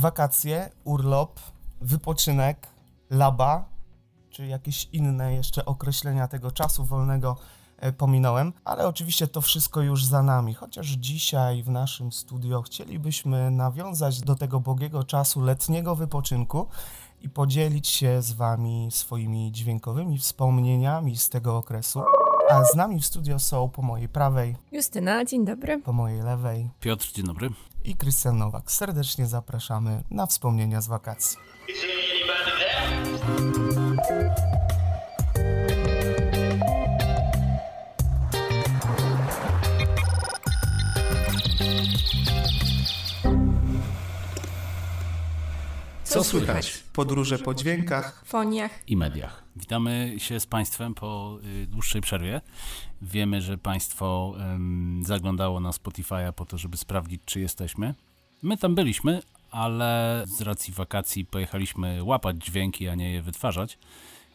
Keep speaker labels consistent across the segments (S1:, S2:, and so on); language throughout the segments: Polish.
S1: wakacje, urlop, wypoczynek, laba, czy jakieś inne jeszcze określenia tego czasu wolnego e, pominąłem, ale oczywiście to wszystko już za nami. Chociaż dzisiaj w naszym studio chcielibyśmy nawiązać do tego bogiego czasu letniego wypoczynku i podzielić się z Wami swoimi dźwiękowymi wspomnieniami z tego okresu. A z nami w studio są po mojej prawej,
S2: Justyna, dzień dobry.
S1: po mojej lewej
S3: Piotr, dzień dobry.
S1: I Krystian Nowak. Serdecznie zapraszamy na wspomnienia z wakacji.
S3: Co słychać?
S1: Podróże po dźwiękach.
S2: Foniach.
S3: I mediach. Witamy się z Państwem po y, dłuższej przerwie. Wiemy, że Państwo zaglądało na Spotify'a po to, żeby sprawdzić, czy jesteśmy. My tam byliśmy, ale z racji wakacji pojechaliśmy łapać dźwięki, a nie je wytwarzać.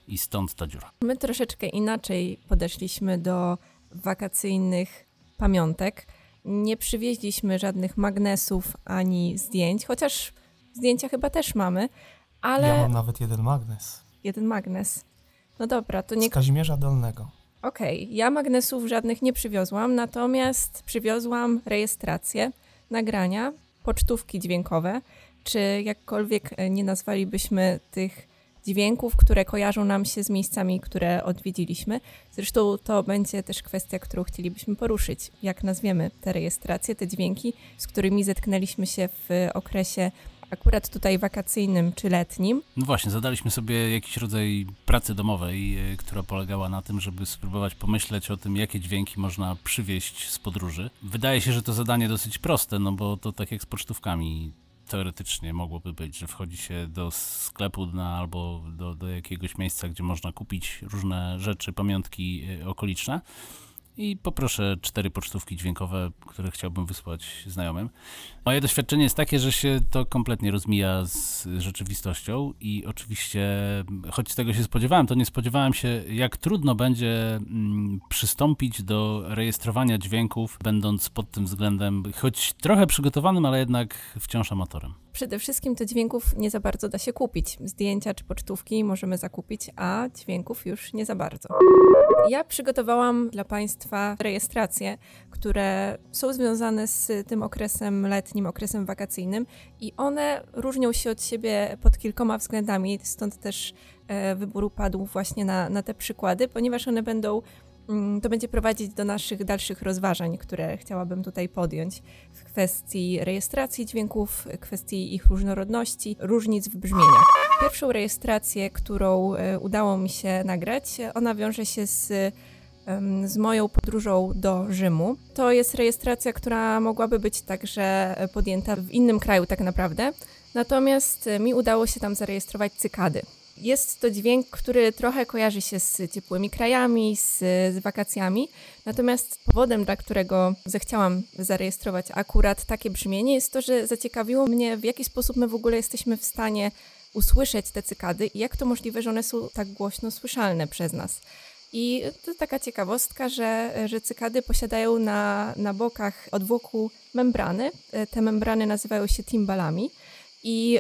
S3: I stąd ta dziura.
S2: My troszeczkę inaczej podeszliśmy do wakacyjnych pamiątek. Nie przywieźliśmy żadnych magnesów ani zdjęć, chociaż zdjęcia chyba też mamy, ale
S1: Ja mam nawet jeden magnes.
S2: jeden magnes. No dobra, to nie
S1: Z Kazimierza Dolnego.
S2: Okej, ja magnesów żadnych nie przywiozłam, natomiast przywiozłam rejestrację, nagrania, pocztówki dźwiękowe, czy jakkolwiek e, nie nazwalibyśmy tych dźwięków, które kojarzą nam się z miejscami, które odwiedziliśmy. Zresztą to będzie też kwestia, którą chcielibyśmy poruszyć. Jak nazwiemy te rejestracje, te dźwięki, z którymi zetknęliśmy się w okresie akurat tutaj wakacyjnym czy letnim.
S3: No właśnie, zadaliśmy sobie jakiś rodzaj pracy domowej, y, która polegała na tym, żeby spróbować pomyśleć o tym, jakie dźwięki można przywieźć z podróży. Wydaje się, że to zadanie dosyć proste, no bo to tak jak z pocztówkami teoretycznie mogłoby być, że wchodzi się do sklepu na, albo do, do jakiegoś miejsca, gdzie można kupić różne rzeczy, pamiątki y, okoliczne i poproszę cztery pocztówki dźwiękowe, które chciałbym wysłać znajomym. Moje doświadczenie jest takie, że się to kompletnie rozmija z rzeczywistością i oczywiście, choć tego się spodziewałem, to nie spodziewałem się, jak trudno będzie mm, przystąpić do rejestrowania dźwięków, będąc pod tym względem choć trochę przygotowanym, ale jednak wciąż amatorem.
S2: Przede wszystkim to dźwięków nie za bardzo da się kupić. Zdjęcia czy pocztówki możemy zakupić, a dźwięków już nie za bardzo. Ja przygotowałam dla Państwa rejestracje, które są związane z tym okresem letnim, okresem wakacyjnym i one różnią się od siebie pod kilkoma względami, stąd też e, wybór padł właśnie na, na te przykłady, ponieważ one będą mm, to będzie prowadzić do naszych dalszych rozważań, które chciałabym tutaj podjąć kwestii rejestracji dźwięków, kwestii ich różnorodności, różnic w brzmieniach. Pierwszą rejestrację, którą e, udało mi się nagrać, ona wiąże się z, z moją podróżą do Rzymu. To jest rejestracja, która mogłaby być także podjęta w innym kraju tak naprawdę, natomiast e, mi udało się tam zarejestrować cykady. Jest to dźwięk, który trochę kojarzy się z ciepłymi krajami, z, z wakacjami. Natomiast powodem, dla którego zechciałam zarejestrować akurat takie brzmienie, jest to, że zaciekawiło mnie, w jaki sposób my w ogóle jesteśmy w stanie usłyszeć te cykady i jak to możliwe, że one są tak głośno słyszalne przez nas. I to taka ciekawostka, że, że cykady posiadają na, na bokach od wokół membrany. E, Te membrany nazywają się timbalami. I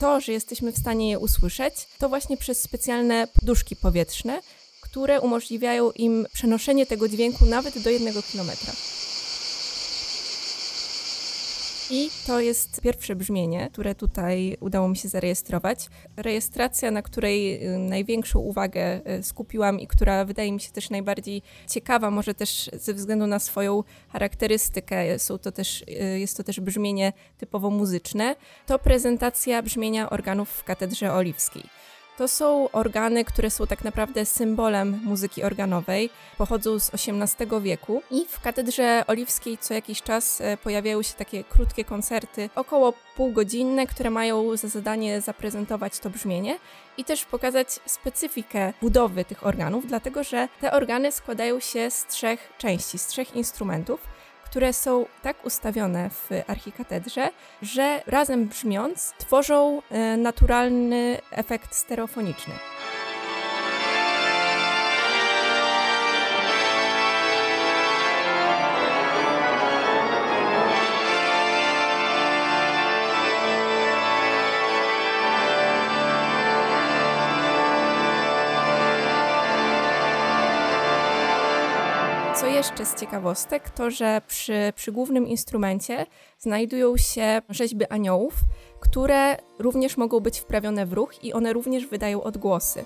S2: to, że jesteśmy w stanie je usłyszeć, to właśnie przez specjalne poduszki powietrzne, które umożliwiają im przenoszenie tego dźwięku nawet do jednego kilometra. I to jest pierwsze brzmienie, które tutaj udało mi się zarejestrować. Rejestracja, na której y, największą uwagę y, skupiłam i która wydaje mi się też najbardziej ciekawa, może też ze względu na swoją charakterystykę, są to też, y, jest to też brzmienie typowo muzyczne, to prezentacja brzmienia organów w katedrze oliwskiej. To są organy, które są tak naprawdę symbolem muzyki organowej, pochodzą z XVIII wieku i w katedrze oliwskiej co jakiś czas e, pojawiają się takie krótkie koncerty, około półgodzinne, które mają za zadanie zaprezentować to brzmienie i też pokazać specyfikę budowy tych organów, dlatego że te organy składają się z trzech części, z trzech instrumentów które są tak ustawione w archikatedrze, że razem brzmiąc tworzą e, naturalny efekt stereofoniczny. Jeszcze z ciekawostek, to że przy, przy głównym instrumencie znajdują się rzeźby aniołów, które również mogą być wprawione w ruch i one również wydają odgłosy.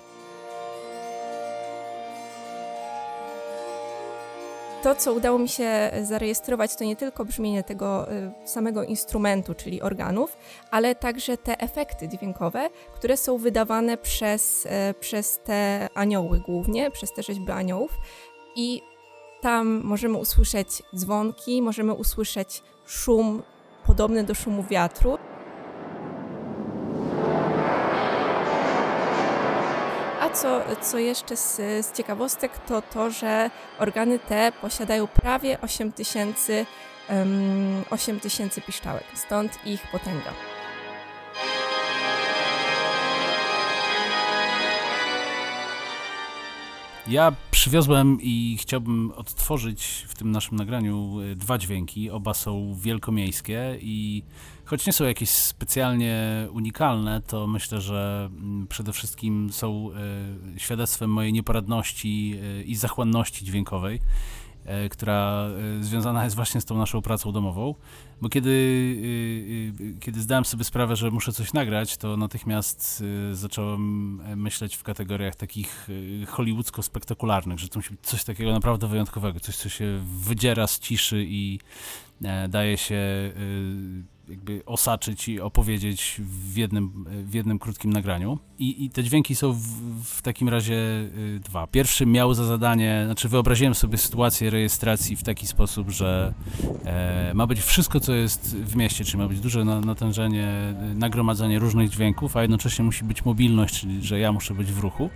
S2: To, co udało mi się zarejestrować, to nie tylko brzmienie tego y, samego instrumentu, czyli organów, ale także te efekty dźwiękowe, które są wydawane przez, e, przez te anioły głównie, przez te rzeźby aniołów. I tam możemy usłyszeć dzwonki, możemy usłyszeć szum podobny do szumu wiatru. A co, co jeszcze z, z ciekawostek, to to, że organy te posiadają prawie 8 tysięcy um, 8 tysięcy piszczałek, stąd ich potęga.
S3: Ja przywiozłem i chciałbym odtworzyć w tym naszym nagraniu y, dwa dźwięki. Oba są wielkomiejskie i choć nie są jakieś specjalnie unikalne, to myślę, że mm, przede wszystkim są y, świadectwem mojej nieporadności y, i zachłanności dźwiękowej e, która e, związana jest właśnie z tą naszą pracą domową, bo kiedy, y, y, kiedy zdałem sobie sprawę, że muszę coś nagrać, to natychmiast y, zacząłem e, myśleć w kategoriach takich y, hollywoodzko-spektakularnych, że to musi być coś takiego naprawdę wyjątkowego, coś, co się wydziera z ciszy i e, daje się y, jakby osaczyć i opowiedzieć w jednym, w jednym krótkim nagraniu. I, i te dźwięki są w, w takim razie y, dwa. Pierwszy miał za zadanie, znaczy wyobraziłem sobie sytuację rejestracji w taki sposób, że e, ma być wszystko, co jest w mieście, czyli ma być duże na, natężenie, y, nagromadzenie różnych dźwięków, a jednocześnie musi być mobilność, czyli że ja muszę być w ruchu.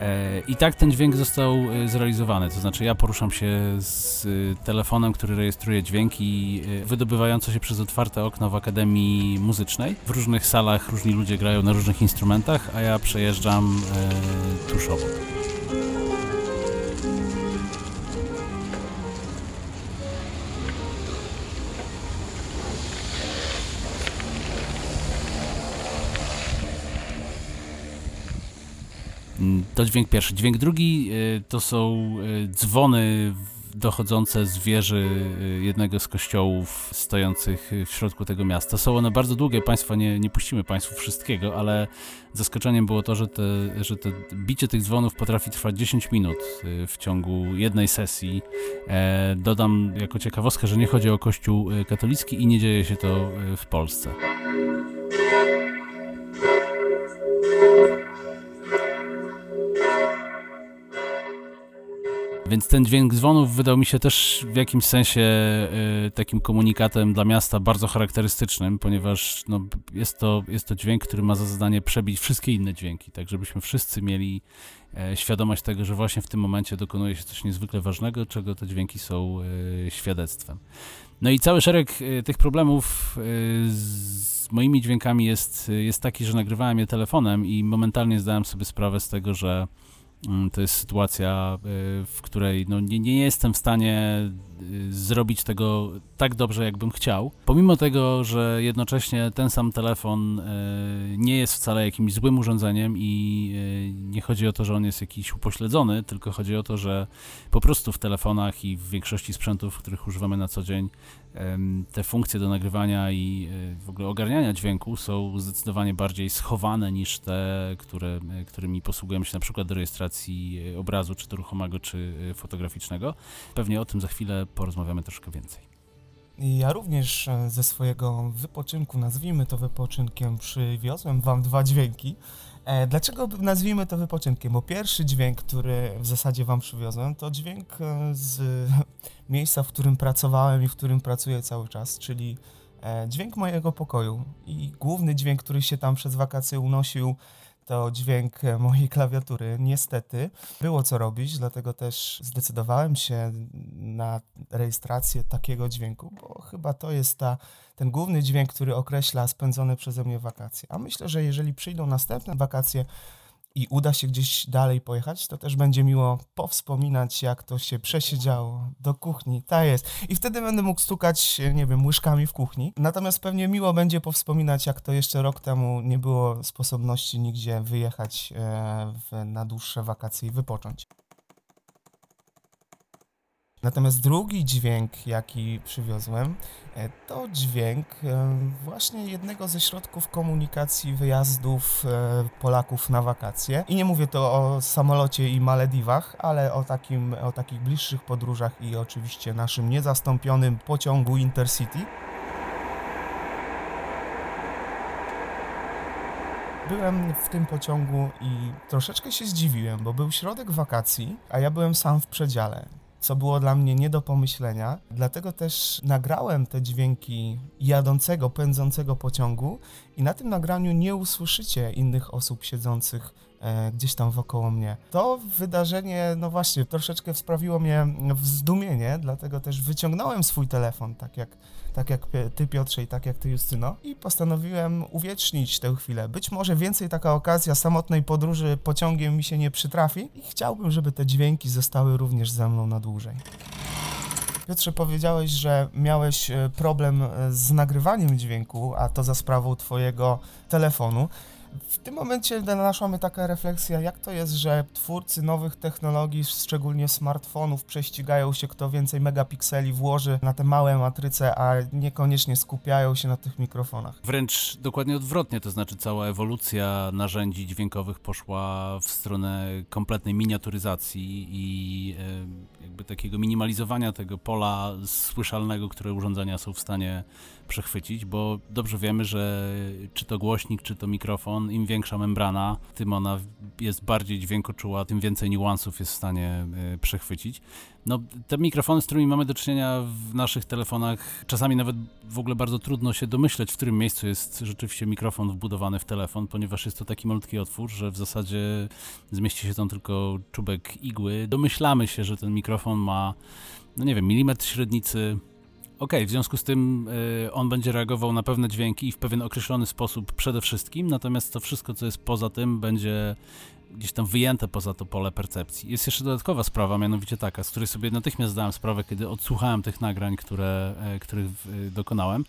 S3: E, I tak ten dźwięk został e, zrealizowany. To znaczy, ja poruszam się z e, telefonem, który rejestruje dźwięki, wydobywające się przez otwarte okno w Akademii Muzycznej. W różnych salach różni ludzie grają na różnych instrumentach, a ja przejeżdżam tuż obok. To dźwięk pierwszy. Dźwięk drugi y, to są y, dzwony dochodzące z wieży y, jednego z kościołów stojących w środku tego miasta. Są one bardzo długie, Państwa nie, nie puścimy Państwu wszystkiego, ale zaskoczeniem było to, że, te, że te bicie tych dzwonów potrafi trwać 10 minut w ciągu jednej sesji. E, dodam jako ciekawostkę, że nie chodzi o kościół katolicki i nie dzieje się to w Polsce. Więc ten dźwięk dzwonów wydał mi się też w jakimś sensie y, takim komunikatem dla miasta bardzo charakterystycznym, ponieważ no, jest, to, jest to dźwięk, który ma za zadanie przebić wszystkie inne dźwięki, tak żebyśmy wszyscy mieli e, świadomość tego, że właśnie w tym momencie dokonuje się coś niezwykle ważnego, czego te dźwięki są e, świadectwem. No i cały szereg e, tych problemów z moimi dźwiękami jest, jest taki, że nagrywałem je telefonem i momentalnie zdałem sobie sprawę z tego, że To jest sytuacja, y, w której no, nie, nie jestem w stanie y, zrobić tego tak dobrze, jakbym chciał. Pomimo tego, że jednocześnie ten sam telefon y, nie jest wcale jakimś złym urządzeniem i nie chodzi o to, że on jest jakiś upośledzony, tylko chodzi o to, że po prostu w telefonach i w większości sprzętów, których używamy na co dzień, te funkcje do nagrywania i y, w ogóle ogarniania dźwięku są zdecydowanie bardziej schowane niż te, które, y, którymi posługujemy się na przykład do rejestracji y, obrazu, czy to ruchomego, czy fotograficznego. Pewnie o tym za chwilę porozmawiamy troszkę więcej.
S1: Ja również e, ze swojego wypoczynku, nazwijmy to wypoczynkiem, przywiozłem wam dwa dźwięki. E, Dlaczego nazwijmy to wypoczynkiem? Bo pierwszy dźwięk, który w zasadzie wam przywiozłem, to dźwięk e, z miejsca, w którym pracowałem i w którym pracuję cały czas, czyli e, dźwięk mojego pokoju. I główny dźwięk, który się tam przez wakacje unosił, to dźwięk e, mojej klawiatury. Niestety było co robić, dlatego też zdecydowałem się na rejestrację takiego dźwięku, bo chyba to jest ta, ten główny dźwięk, który określa spędzone przeze mnie wakacje. A myślę, że jeżeli przyjdą następne wakacje i uda się gdzieś dalej pojechać, to też będzie miło powspominać, jak to się przesiedziało do kuchni. Ta jest. I wtedy będę mógł stukać, nie wiem, łyżkami w kuchni. Natomiast pewnie miło będzie powspominać, jak to jeszcze rok temu nie było sposobności nigdzie wyjechać e, w, na dłuższe wakacje i wypocząć. Natomiast drugi dźwięk, jaki przywiozłem, e, to dźwięk e, właśnie jednego ze środków komunikacji wyjazdów e, Polaków na wakacje. I nie mówię to o samolocie i Malediwach, ale o, takim, o takich bliższych podróżach i oczywiście naszym niezastąpionym pociągu Intercity. Byłem w tym pociągu i troszeczkę się zdziwiłem, bo był środek wakacji, a ja byłem sam w przedziale, co było dla mnie nie do pomyślenia. Dlatego też nagrałem te dźwięki jadącego, pędzącego pociągu i na tym nagraniu nie usłyszycie innych osób siedzących gdzieś tam wokoło mnie. To wydarzenie, no właśnie, troszeczkę sprawiło mnie w zdumienie, dlatego też wyciągnąłem swój telefon, tak jak tak jak ty Piotrze i tak jak ty Justyno i postanowiłem uwiecznić tę chwilę. Być może więcej taka okazja samotnej podróży pociągiem mi się nie przytrafi i chciałbym, żeby te dźwięki zostały również ze mną na dłużej. Piotrze, powiedziałeś, że miałeś e, problem e, z nagrywaniem dźwięku, a to za sprawą twojego telefonu. W tym momencie naszła mnie taka refleksja, jak to jest, że twórcy nowych technologii, szczególnie smartfonów, prześcigają się, kto więcej megapikseli włoży na te małe matryce, a niekoniecznie skupiają się na tych mikrofonach.
S3: Wręcz dokładnie odwrotnie, to znaczy cała ewolucja narzędzi dźwiękowych poszła w stronę kompletnej miniaturyzacji i jakby takiego minimalizowania tego pola słyszalnego, które urządzenia są w stanie przechwycić, bo dobrze wiemy, że czy to głośnik, czy to mikrofon, im większa membrana, tym ona jest bardziej dźwiękoczuła, tym więcej niuansów jest w stanie e, przechwycić. No, te mikrofony, z którymi mamy do czynienia w naszych telefonach, czasami nawet w ogóle bardzo trudno się domyśleć, w którym miejscu jest rzeczywiście mikrofon wbudowany w telefon, ponieważ jest to taki malutki otwór, że w zasadzie zmieści się tam tylko czubek igły. Domyślamy się, że ten mikrofon ma, no nie wiem, milimetr średnicy. Okej, w związku z tym y, on będzie reagował na pewne dźwięki i w pewien określony sposób przede wszystkim, natomiast to wszystko, co jest poza tym, będzie gdzieś tam wyjęte poza to pole percepcji. Jest jeszcze dodatkowa sprawa, mianowicie taka, z której sobie natychmiast zdałem sprawę, kiedy odsłuchałem tych nagrań, które, e, których e, dokonałem,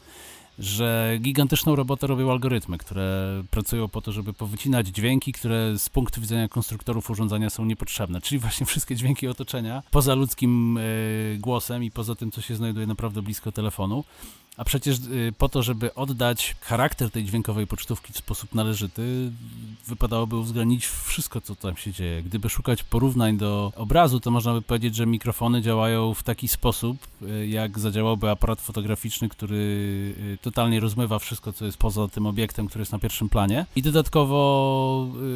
S3: że gigantyczną robotę robią algorytmy, które pracują po to, żeby powycinać dźwięki, które z punktu widzenia konstruktorów urządzenia są niepotrzebne, czyli właśnie wszystkie dźwięki otoczenia, poza ludzkim e, głosem i poza tym, co się znajduje naprawdę blisko telefonu. A przecież y, po to, żeby oddać charakter tej dźwiękowej pocztówki w sposób należyty, wypadałoby uwzględnić wszystko, co tam się dzieje. Gdyby szukać porównań do obrazu, to można by powiedzieć, że mikrofony działają w taki sposób, y, jak zadziałałby aparat fotograficzny, który y, totalnie rozmywa wszystko, co jest poza tym obiektem, który jest na pierwszym planie. I dodatkowo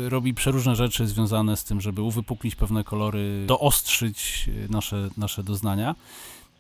S3: robi przeróżne rzeczy związane z tym, żeby uwypuklić pewne kolory, doostrzyć nasze, nasze doznania.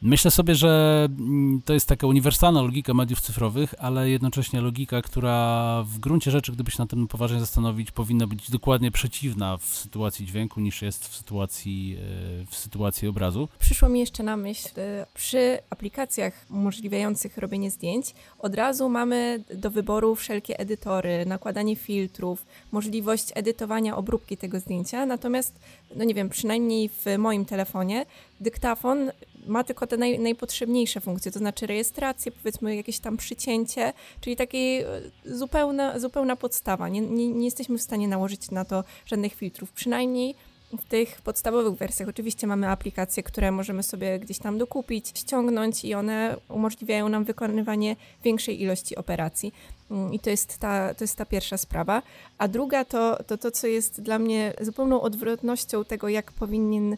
S3: Myślę sobie, że mm, to jest taka uniwersalna logika mediów cyfrowych, ale jednocześnie logika, która w gruncie rzeczy, gdyby się na tym poważnie zastanowić, powinna być dokładnie przeciwna w sytuacji dźwięku niż jest w sytuacji, e, w sytuacji obrazu.
S2: Przyszło mi jeszcze na myśl, y, przy aplikacjach umożliwiających robienie zdjęć, od razu mamy do wyboru wszelkie edytory, nakładanie filtrów, możliwość edytowania obróbki tego zdjęcia. Natomiast, no nie wiem, przynajmniej w moim telefonie, dyktafon ma tylko te naj, najpotrzebniejsze funkcje, to znaczy rejestrację, powiedzmy jakieś tam przycięcie, czyli takiej e, zupełna, zupełna podstawa. Nie, nie, nie jesteśmy w stanie nałożyć na to żadnych filtrów, przynajmniej w tych podstawowych wersjach. Oczywiście mamy aplikacje, które możemy sobie gdzieś tam dokupić, ściągnąć i one umożliwiają nam wykonywanie większej ilości operacji. Mm, I to jest ta, to jest ta pierwsza sprawa. A druga to, to to, co jest dla mnie zupełną odwrotnością tego, jak powinien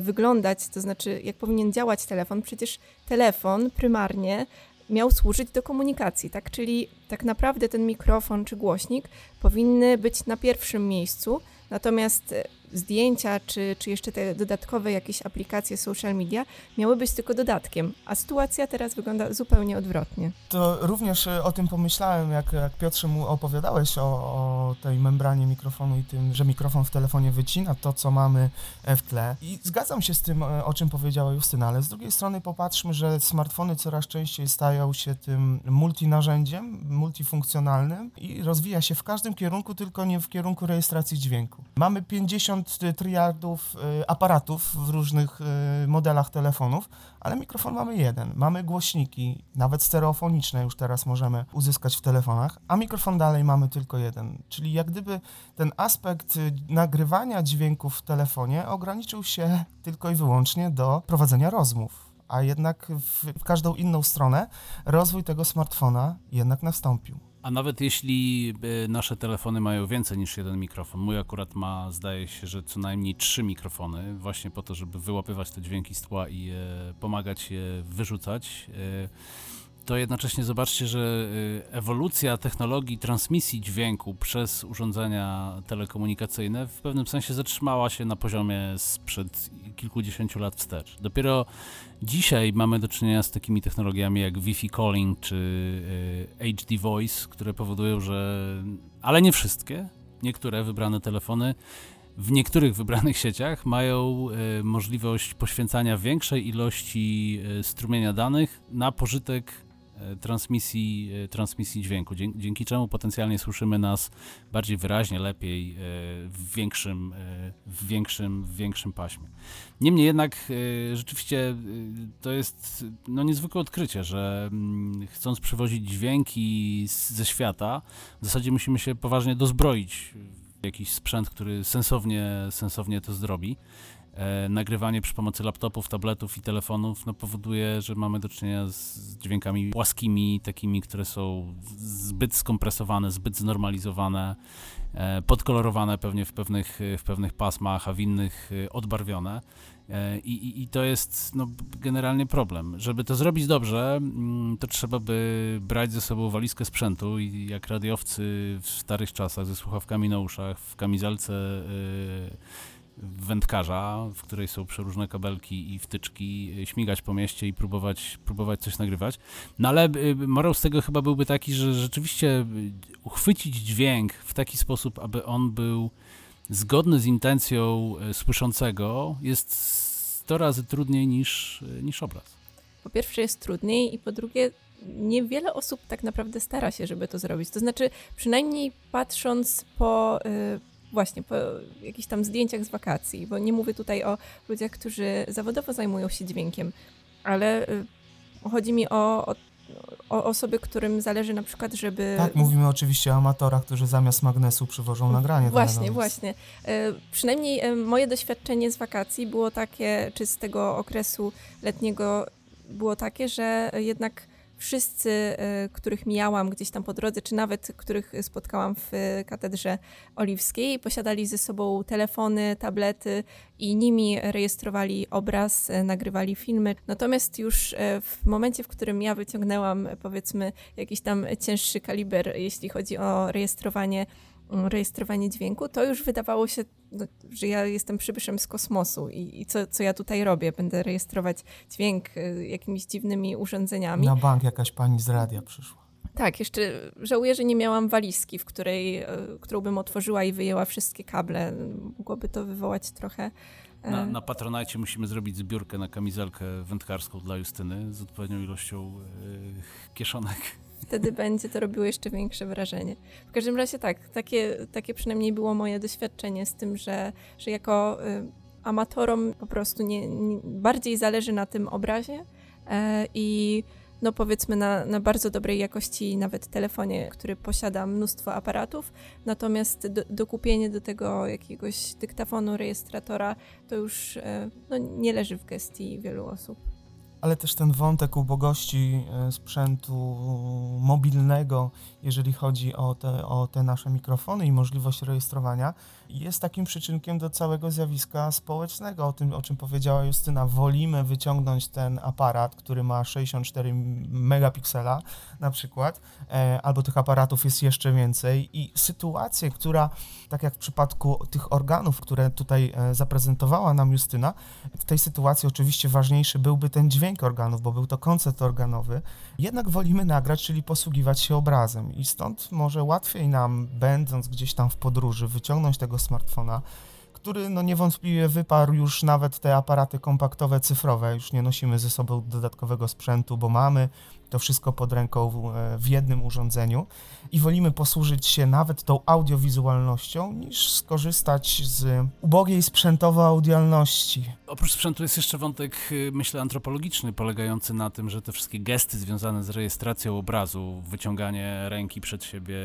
S2: wyglądać, to znaczy jak powinien działać telefon. Przecież telefon prymarnie miał służyć do komunikacji, tak? Czyli tak naprawdę ten mikrofon czy głośnik powinny być na pierwszym miejscu, natomiast e, zdjęcia czy, czy jeszcze te dodatkowe jakieś aplikacje social media miały być tylko dodatkiem, a sytuacja teraz wygląda zupełnie odwrotnie.
S1: To również e, o tym pomyślałem, jak, jak Piotrze mu opowiadałeś o, o tej membranie mikrofonu i tym, że mikrofon w telefonie wycina to, co mamy e, w tle. I zgadzam się z tym, o czym powiedziała Justyna, ale z drugiej strony popatrzmy, że smartfony coraz częściej stają się tym multinarzędziem, multifunkcjonalnym i rozwija się w każdym kierunku, tylko nie w kierunku rejestracji dźwięku. Mamy 50 triardów y, aparatów w różnych y, modelach telefonów, ale mikrofon mamy jeden. Mamy głośniki, nawet stereofoniczne już teraz możemy uzyskać w telefonach, a mikrofon dalej mamy tylko jeden. Czyli jak gdyby ten aspekt y, nagrywania dźwięków w telefonie ograniczył się tylko i wyłącznie do prowadzenia rozmów. A jednak w każdą inną stronę rozwój tego smartfona jednak nastąpił.
S3: A nawet jeśli y, nasze telefony mają więcej niż jeden mikrofon, mój akurat ma, zdaje się, że co najmniej trzy mikrofony, właśnie po to, żeby wyłapywać te dźwięki z tła i e, pomagać je wyrzucać. E, to jednocześnie zobaczcie, że ewolucja technologii transmisji dźwięku przez urządzenia telekomunikacyjne w pewnym sensie zatrzymała się na poziomie sprzed kilkudziesięciu lat wstecz. Dopiero dzisiaj mamy do czynienia z takimi technologiami jak Wi-Fi calling czy y, HD voice, które powodują, że ale nie wszystkie, niektóre wybrane telefony w niektórych wybranych sieciach mają y, możliwość poświęcania większej ilości y, strumienia danych na pożytek e, transmisji, e, transmisji dźwięku, dzięki, czemu potencjalnie słyszymy nas bardziej wyraźnie, lepiej, e, w większym, e, w większym, w większym paśmie. Niemniej jednak e, rzeczywiście e, to jest no, niezwykłe odkrycie, że mm, chcąc przywozić dźwięki ze świata, w zasadzie musimy się poważnie dozbroić w jakiś sprzęt, który sensownie, sensownie to zrobi. E, nagrywanie przy pomocy laptopów, tabletów i telefonów no, powoduje, że mamy do czynienia z dźwiękami płaskimi, takimi, które są zbyt skompresowane, zbyt znormalizowane, e, podkolorowane pewnie w pewnych, w pewnych pasmach, a w innych e, odbarwione. I, i, I to jest no, generalnie problem. Żeby to zrobić dobrze, mm, to trzeba by brać ze sobą walizkę sprzętu i jak radiowcy w starych czasach ze słuchawkami na uszach, w kamizelce e, wędkarza, w której są przeróżne kabelki i wtyczki, śmigać po mieście i próbować, próbować coś nagrywać. No ale y, morał z tego chyba byłby taki, że rzeczywiście y, uchwycić dźwięk w taki sposób, aby on był zgodny z intencją e, słyszącego jest 100 razy trudniej niż, niż obraz.
S2: Po pierwsze jest trudniej i po drugie niewiele osób tak naprawdę stara się, żeby to zrobić. To znaczy, przynajmniej patrząc po y, właśnie po jakichś tam zdjęciach z wakacji, bo nie mówię tutaj o ludziach, którzy zawodowo zajmują się dźwiękiem, ale y, chodzi mi o, o, o osoby, którym zależy na przykład, żeby...
S1: Tak, mówimy oczywiście o amatorach, którzy zamiast magnesu przywożą nagranie.
S2: Właśnie, właśnie. E, Przynajmniej e, moje doświadczenie z wakacji było takie, czy z tego okresu letniego było takie, że jednak wszyscy, e, których mijałam gdzieś tam po drodze, czy nawet których spotkałam w e, katedrze oliwskiej, posiadali ze sobą telefony, tablety i nimi rejestrowali obraz, e, nagrywali filmy. Natomiast już w momencie, w którym ja wyciągnęłam powiedzmy jakiś tam cięższy kaliber, jeśli chodzi o rejestrowanie rejestrowanie dźwięku, to już wydawało się, no, że ja jestem przybyszem z kosmosu i, i co, co ja tutaj robię? Będę rejestrować dźwięk e, jakimiś dziwnymi urządzeniami.
S1: Na bank jakaś pani z radia przyszła.
S2: Tak, jeszcze żałuję, że nie miałam walizki, w której, e, którą bym otworzyła i wyjęła wszystkie kable. Mogłoby to wywołać trochę... e,
S3: Na, na Patronite musimy zrobić zbiórkę na kamizelkę wędkarską dla Justyny z odpowiednią ilością e, kieszonek.
S2: Wtedy będzie to robiło jeszcze większe wrażenie. W każdym razie tak, takie, takie przynajmniej było moje doświadczenie z tym, że, że jako y, amatorom po prostu nie, nie, bardziej zależy na tym obrazie e, i no powiedzmy na, na bardzo dobrej jakości nawet telefonie, który posiada mnóstwo aparatów, natomiast do, dokupienie do tego jakiegoś dyktafonu, rejestratora to już e, no, nie leży w gestii wielu osób.
S1: Ale też ten wątek ubogości e, sprzętu mobilnego, jeżeli chodzi o te, o te nasze mikrofony i możliwość rejestrowania, jest takim przyczynkiem do całego zjawiska społecznego. O tym, o czym powiedziała Justyna, wolimy wyciągnąć ten aparat, który ma 64 megapiksela na przykład, e, albo tych aparatów jest jeszcze więcej i sytuację, która, tak jak w przypadku tych organów, które tutaj e, zaprezentowała nam Justyna, w tej sytuacji oczywiście ważniejszy byłby ten dźwięk organów, bo był to koncert organowy. Jednak wolimy nagrać, czyli posługiwać się obrazem i stąd może łatwiej nam, będąc gdzieś tam w podróży, wyciągnąć tego smartfona, który no niewątpliwie wyparł już nawet te aparaty kompaktowe cyfrowe, już nie nosimy ze sobą dodatkowego sprzętu, bo mamy to wszystko pod ręką e, w jednym urządzeniu i wolimy posłużyć się nawet tą audiowizualnością, niż skorzystać z ubogiej sprzętowo audialności.
S3: Oprócz sprzętu jest jeszcze wątek, y, myślę, antropologiczny, polegający na tym, że te wszystkie gesty związane z rejestracją obrazu, wyciąganie ręki przed siebie,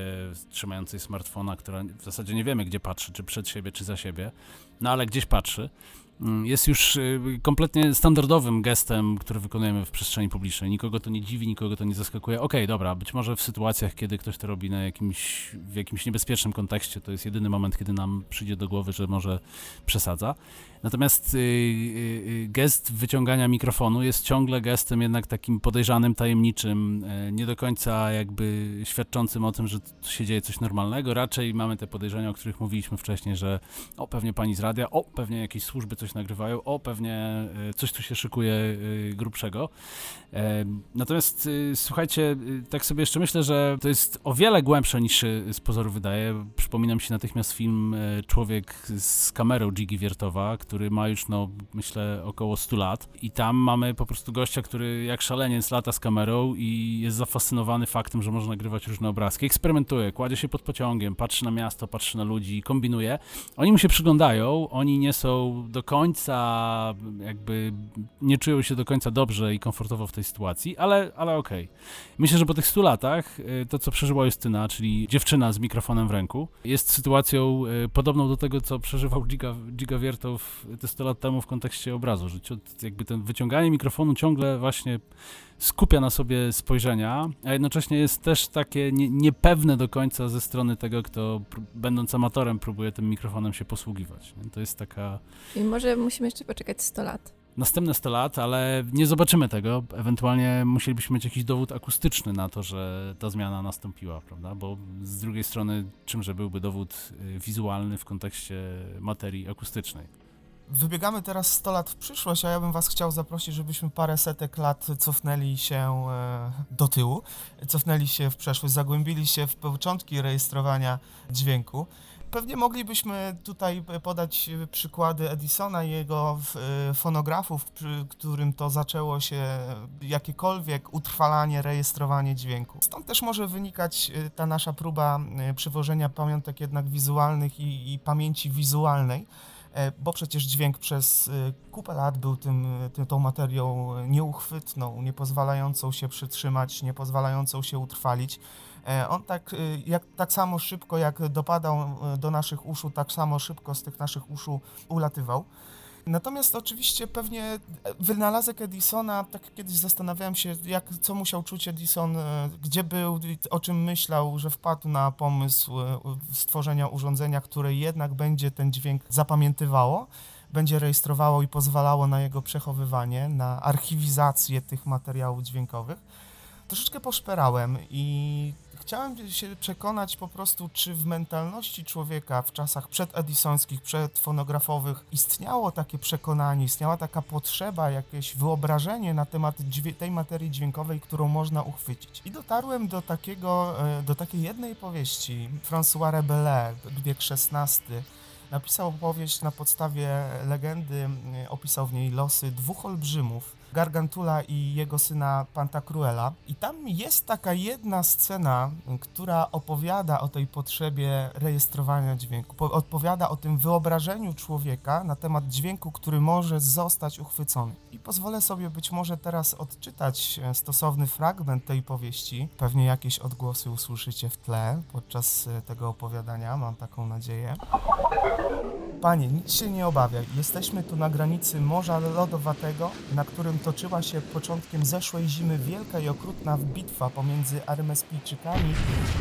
S3: trzymającej smartfona, która w zasadzie nie wiemy, gdzie patrzy, czy przed siebie, czy za siebie, no ale gdzieś patrzy, jest już y, kompletnie standardowym gestem, który wykonujemy w przestrzeni publicznej. Nikogo to nie dziwi, nikogo to nie zaskakuje. Okej, dobra, być może w sytuacjach, kiedy ktoś to robi na jakimś, w jakimś niebezpiecznym kontekście, to jest jedyny moment, kiedy nam przyjdzie do głowy, że może przesadza. Natomiast y, y, y, gest wyciągania mikrofonu jest ciągle gestem jednak takim podejrzanym, tajemniczym, y, nie do końca jakby świadczącym o tym, że tu się dzieje coś normalnego. Raczej mamy te podejrzenia, o których mówiliśmy wcześniej, że o, pewnie pani z radia, o, pewnie jakieś służby coś nagrywają, o, pewnie y, coś tu się szykuje y, grubszego. E, Natomiast słuchajcie, tak sobie jeszcze myślę, że to jest o wiele głębsze niż się z pozoru wydaje. Przypomina mi się natychmiast film Człowiek z kamerą Gigi Wiertowa, który ma już, no, myślę, około 100 lat. I tam mamy po prostu gościa, który jak szaleniec lata z kamerą i jest zafascynowany faktem, że można nagrywać różne obrazki. Eksperymentuje, kładzie się pod pociągiem, patrzy na miasto, patrzy na ludzi, kombinuje. Oni mu się przyglądają, oni nie są do końca, jakby nie czują się do końca dobrze i komfortowo w tej sytuacji, ale, ale okej. Myślę, że po tych 100 latach y, to, co przeżyła Justyna, czyli dziewczyna z mikrofonem w ręku, jest sytuacją y, podobną do tego, co przeżywał Giga, Giga Wiertow te 100 lat temu w kontekście obrazu, że jakby ten wyciąganie mikrofonu ciągle właśnie skupia na sobie spojrzenia, a jednocześnie jest też takie nie, niepewne do końca ze strony tego, kto będąc amatorem próbuje tym mikrofonem się posługiwać. To jest taka
S2: I może musimy jeszcze poczekać 100 lat.
S3: następne 100 lat, ale nie zobaczymy tego. Ewentualnie musielibyśmy mieć jakiś dowód akustyczny na to, że ta zmiana nastąpiła, prawda? Bo z drugiej strony, czymże byłby dowód y, wizualny w kontekście materii akustycznej?
S1: Wybiegamy teraz 100 lat w przyszłość, a ja bym Was chciał zaprosić, żebyśmy parę setek lat cofnęli się e, do tyłu, cofnęli się w przeszłość, zagłębili się w początki rejestrowania dźwięku. Pewnie moglibyśmy tutaj podać przykłady Edisona i jego e, fonografów, przy którym to zaczęło się jakiekolwiek utrwalanie, rejestrowanie dźwięku. Stąd też może wynikać e, ta nasza próba przywożenia pamiątek jednak wizualnych i, i pamięci wizualnej. E, bo przecież dźwięk przez y, kupę lat był tym, tym, tą materią nieuchwytną, nie pozwalającą się przytrzymać, nie pozwalającą się utrwalić. E, On tak, jak, tak samo szybko, jak dopadał do naszych uszu, tak samo szybko z tych naszych uszu ulatywał. Natomiast oczywiście pewnie wynalazek Edisona, tak kiedyś zastanawiałem się, jak, co musiał czuć Edison, e, gdzie był, o czym myślał, że wpadł na pomysł e, stworzenia urządzenia, które jednak będzie ten dźwięk zapamiętywało, będzie rejestrowało i pozwalało na jego przechowywanie, na archiwizację tych materiałów dźwiękowych. Troszeczkę poszperałem i chciałem się przekonać po prostu, czy w mentalności człowieka w czasach przededisońskich, przedfonografowych istniało takie przekonanie, istniała taka potrzeba, jakieś wyobrażenie na temat tej materii dźwiękowej, którą można uchwycić. I dotarłem do takiego, e, do takiej jednej powieści François Rabelais, wiek XVI, napisał powieść na podstawie legendy, m, opisał w niej losy dwóch olbrzymów, Gargantula i jego syna Pantagruela. I tam jest taka jedna scena, która opowiada o tej potrzebie rejestrowania dźwięku. Po, odpowiada o tym wyobrażeniu człowieka na temat dźwięku, który może zostać uchwycony. I pozwolę sobie być może teraz odczytać e, stosowny fragment tej powieści. Pewnie jakieś odgłosy usłyszycie w tle podczas e, tego opowiadania, mam taką nadzieję. Panie, nic się nie obawiaj. Jesteśmy tu na granicy Morza Lodowatego, na którym toczyła się początkiem zeszłej zimy wielka i okrutna bitwa pomiędzy Armespijczykami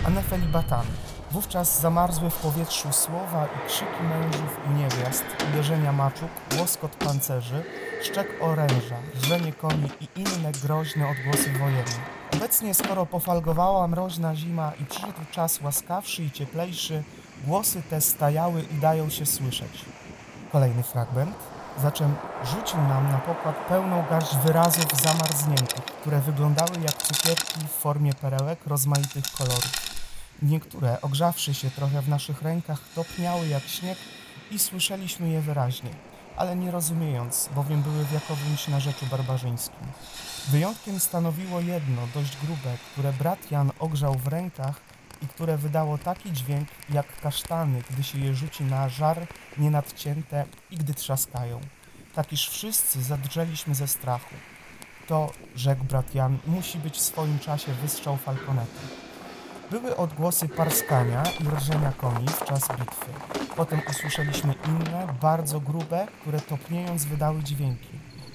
S1: a Nefelibatami. Wówczas zamarzły w powietrzu słowa i krzyki mężów i niewiast, uderzenia maczug, łoskot pancerzy, szczek oręża, rżenie koni i inne groźne odgłosy wojenne. Obecnie, skoro pofalgowała mroźna zima i przyszedł czas łaskawszy i cieplejszy, głosy te stajały i dają się słyszeć. Kolejny fragment. Zaczem rzucił nam na pokład pełną garść wyrazów zamarzniętych, które wyglądały jak cukierki w formie perełek rozmaitych kolorów. Niektóre, ogrzawszy się trochę w naszych rękach, topniały jak śnieg i słyszeliśmy je wyraźnie, ale nie rozumiejąc, bowiem były w jakowymś narzeczu barbarzyńskim. Wyjątkiem stanowiło jedno, dość grube, które brat Jan ogrzał w rękach i które wydało taki dźwięk jak kasztany, gdy się je rzuci na żar nienadcięte i gdy trzaskają. Tak iż wszyscy zadrżeliśmy ze strachu. To, rzekł brat Jan, musi być w swoim czasie wystrzał falconetu. Były odgłosy parskania i rżenia koni w czas bitwy. Potem usłyszeliśmy inne, bardzo grube, które topniejąc wydały dźwięki.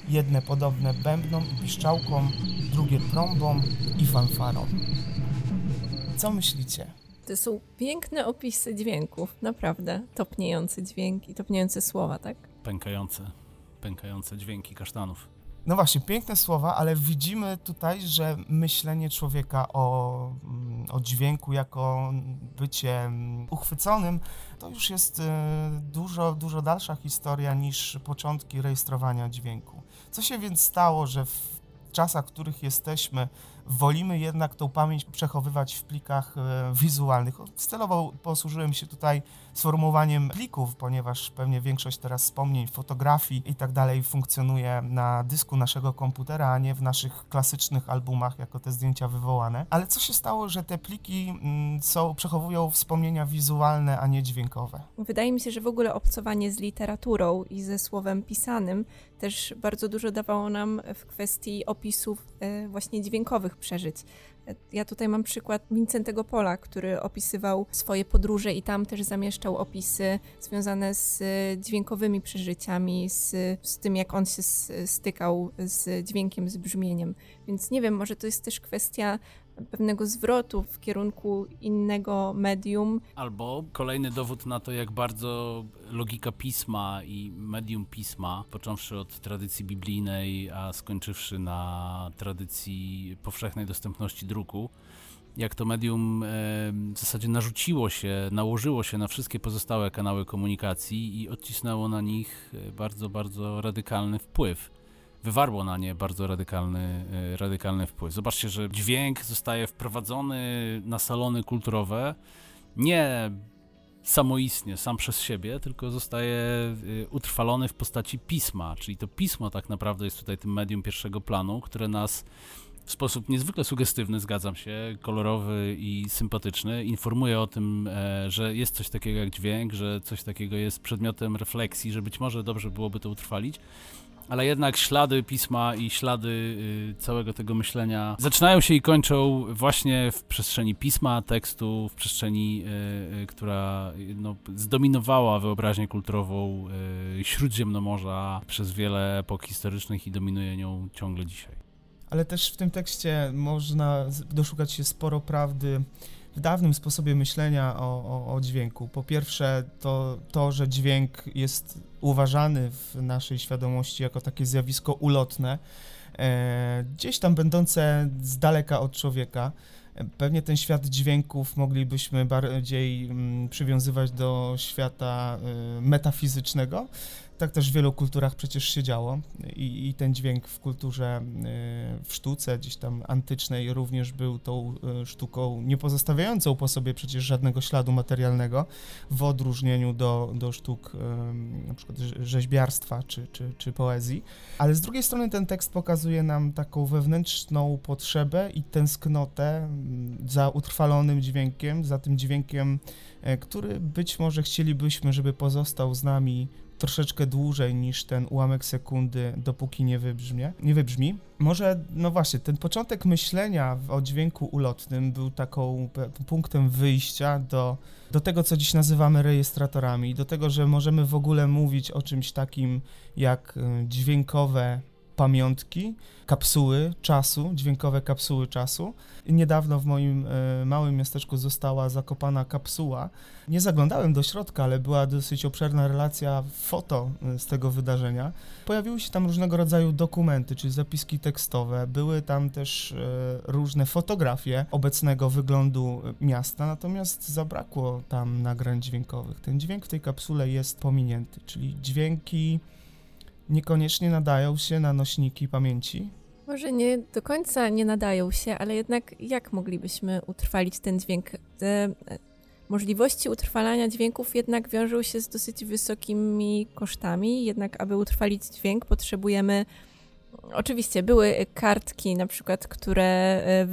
S1: Jedne podobne bębnom i piszczałkom, drugie trąbom i fanfarom. Co myślicie?
S2: To są piękne opisy dźwięków, naprawdę. Topniejący dźwięk i topniejące słowa, tak?
S3: Pękające, pękające dźwięki kasztanów.
S1: No właśnie, piękne słowa, ale widzimy tutaj, że myślenie człowieka o, mm, o dźwięku jako bycie mm, uchwyconym to już jest e, dużo, dużo dalsza historia niż początki rejestrowania dźwięku. Co się więc stało, że w czasach, w których jesteśmy, wolimy jednak tą pamięć przechowywać w plikach e, wizualnych? Celowo posłużyłem się tutaj sformułowaniem plików, ponieważ pewnie większość teraz wspomnień, fotografii i tak dalej funkcjonuje na dysku naszego komputera, a nie w naszych klasycznych albumach jako te zdjęcia wywołane. Ale co się stało, że te pliki mm, są, przechowują wspomnienia wizualne, a nie dźwiękowe?
S2: Wydaje mi się, że w ogóle obcowanie z literaturą i ze słowem pisanym też bardzo dużo dawało nam w kwestii opisów e, właśnie dźwiękowych przeżyć. Ja tutaj mam przykład Wincentego Pola, który opisywał swoje podróże i tam też zamieszczał opisy związane z e, dźwiękowymi przeżyciami, z, z tym, jak on się stykał z dźwiękiem, z brzmieniem. Więc nie wiem, może to jest też kwestia pewnego zwrotu w kierunku innego medium,
S3: Albo kolejny dowód na to, jak bardzo logika pisma i medium pisma, począwszy od tradycji biblijnej, a skończywszy na tradycji powszechnej dostępności druku, jak to medium w zasadzie narzuciło się, nałożyło się na wszystkie pozostałe kanały komunikacji i odcisnęło na nich e, bardzo, bardzo radykalny wpływ. Wywarło na nie bardzo radykalny, e, radykalny wpływ. Zobaczcie, że dźwięk zostaje wprowadzony na salony kulturowe. Nie samoistnie, sam przez siebie, tylko zostaje y, utrwalony w postaci pisma, czyli to pismo tak naprawdę jest tutaj tym medium pierwszego planu, które nas w sposób niezwykle sugestywny, zgadzam się, kolorowy i sympatyczny, informuje o tym, e, że jest coś takiego jak dźwięk, że coś takiego jest przedmiotem refleksji, że być może dobrze byłoby to utrwalić, ale jednak ślady pisma i ślady y, całego tego myślenia zaczynają się i kończą właśnie w przestrzeni pisma, tekstu, w przestrzeni, y, y, która no, zdominowała wyobraźnię kulturową Śródziemnomorza przez wiele epok historycznych i dominuje nią ciągle dzisiaj.
S1: Ale też w tym tekście można doszukać się sporo prawdy w dawnym sposobie myślenia o, o, o dźwięku. Po pierwsze, to, to, że dźwięk jest uważany w naszej świadomości jako takie zjawisko ulotne, e, gdzieś tam będące z daleka od człowieka. Pewnie ten świat dźwięków moglibyśmy bardziej mm, przywiązywać do świata y, metafizycznego. Tak też w wielu kulturach przecież się działo i, i ten dźwięk w kulturze, y, w sztuce gdzieś tam antycznej również był tą y, sztuką nie pozostawiającą po sobie przecież żadnego śladu materialnego w odróżnieniu do, do sztuk y, na przykład rze- rzeźbiarstwa czy, czy, czy poezji. Ale z drugiej strony ten tekst pokazuje nam taką wewnętrzną potrzebę i tęsknotę mm, za utrwalonym dźwiękiem, za tym dźwiękiem, e, który być może chcielibyśmy, żeby pozostał z nami troszeczkę dłużej niż ten ułamek sekundy, dopóki nie wybrzmie, nie wybrzmi. Może, no właśnie, ten początek myślenia o dźwięku ulotnym był taką punktem wyjścia do, do tego, co dziś nazywamy rejestratorami, do tego, że możemy w ogóle mówić o czymś takim jak y, dźwiękowe pamiątki, kapsuły czasu, dźwiękowe kapsuły czasu. Niedawno w moim e, małym miasteczku została zakopana kapsuła. Nie zaglądałem do środka, ale była dosyć obszerna relacja foto e, z tego wydarzenia. Pojawiły się tam różnego rodzaju dokumenty, czyli zapiski tekstowe. Były tam też e, różne fotografie obecnego wyglądu miasta, natomiast zabrakło tam nagrań dźwiękowych. Ten dźwięk w tej kapsule jest pominięty, czyli dźwięki niekoniecznie nadają się na nośniki pamięci.
S2: Może nie do końca nie nadają się, ale jednak jak moglibyśmy utrwalić ten dźwięk? Te e, możliwości utrwalania dźwięków jednak wiążą się z dosyć wysokimi kosztami, jednak aby utrwalić dźwięk potrzebujemy Oczywiście były kartki, na przykład, które e,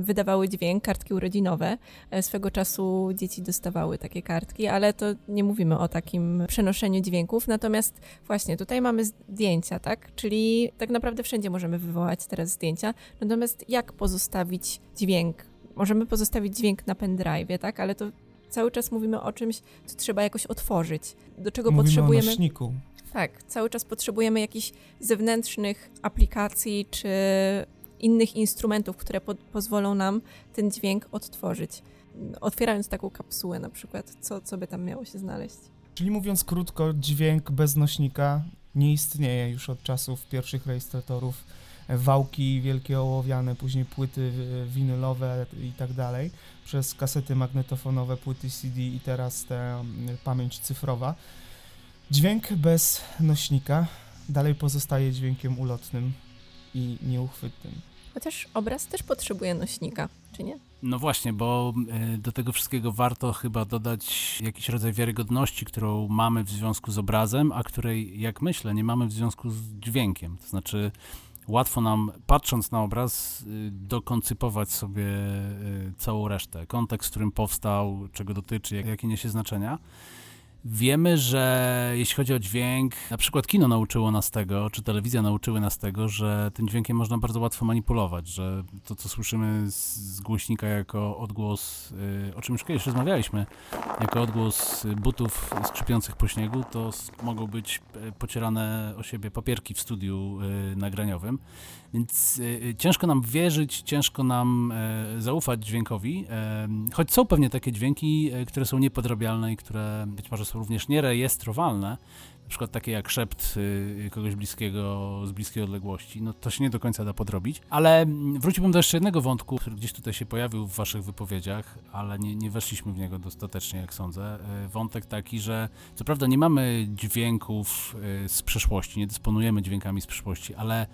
S2: wydawały dźwięk, kartki urodzinowe. E, Swego czasu dzieci dostawały takie kartki, ale to nie mówimy o takim przenoszeniu dźwięków. Natomiast właśnie tutaj mamy zdjęcia, tak? Czyli tak naprawdę wszędzie możemy wywołać teraz zdjęcia. Natomiast jak pozostawić dźwięk? Możemy pozostawić dźwięk na pendrive, tak? Ale to cały czas mówimy o czymś, co trzeba jakoś otworzyć. Do czego
S1: Mówimy
S2: potrzebujemy.
S1: o nośniku.
S2: Tak, cały czas potrzebujemy jakichś zewnętrznych aplikacji czy innych instrumentów, które po pozwolą nam ten dźwięk odtworzyć. Otwierając taką kapsułę na przykład, co, co by tam miało się znaleźć?
S1: Czyli mówiąc krótko, dźwięk bez nośnika nie istnieje już od czasów pierwszych rejestratorów. Wałki wielkie ołowiane, później płyty winylowe i tak dalej, przez kasety magnetofonowe, płyty CD i teraz te mm, pamięć cyfrowa. Dźwięk bez nośnika dalej pozostaje dźwiękiem ulotnym i nieuchwytnym.
S2: Chociaż obraz też potrzebuje nośnika, czy nie?
S3: No właśnie, bo y, do tego wszystkiego warto chyba dodać jakiś rodzaj wiarygodności, którą mamy w związku z obrazem, a której, jak myślę, nie mamy w związku z dźwiękiem. To znaczy, łatwo nam, patrząc na obraz, y, dokoncypować sobie y, całą resztę. Kontekst, w którym powstał, czego dotyczy, jak, jakie niesie znaczenia. Wiemy, że jeśli chodzi o dźwięk, na przykład kino nauczyło nas tego, czy telewizja nauczyły nas tego, że tym dźwiękiem można bardzo łatwo manipulować, że to, co słyszymy z, głośnika jako odgłos, y, o czym już kiedyś rozmawialiśmy, jako odgłos y, butów skrzypiących po śniegu, to mogą być y, pocierane o siebie papierki w studiu nagraniowym. Więc y, y, ciężko nam wierzyć, ciężko nam e, zaufać dźwiękowi, e, choć są pewnie takie dźwięki, e, które są niepodrabialne i które być może są również nierejestrowalne, na przykład takie jak szept y, kogoś bliskiego, z bliskiej odległości, no to się nie do końca da podrobić. Ale wróciłbym do jeszcze jednego wątku, który gdzieś tutaj się pojawił w waszych wypowiedziach, ale nie, nie weszliśmy w niego dostatecznie, jak sądzę. E, Wątek taki, że co prawda nie mamy dźwięków z przeszłości, nie dysponujemy dźwiękami z przeszłości, ale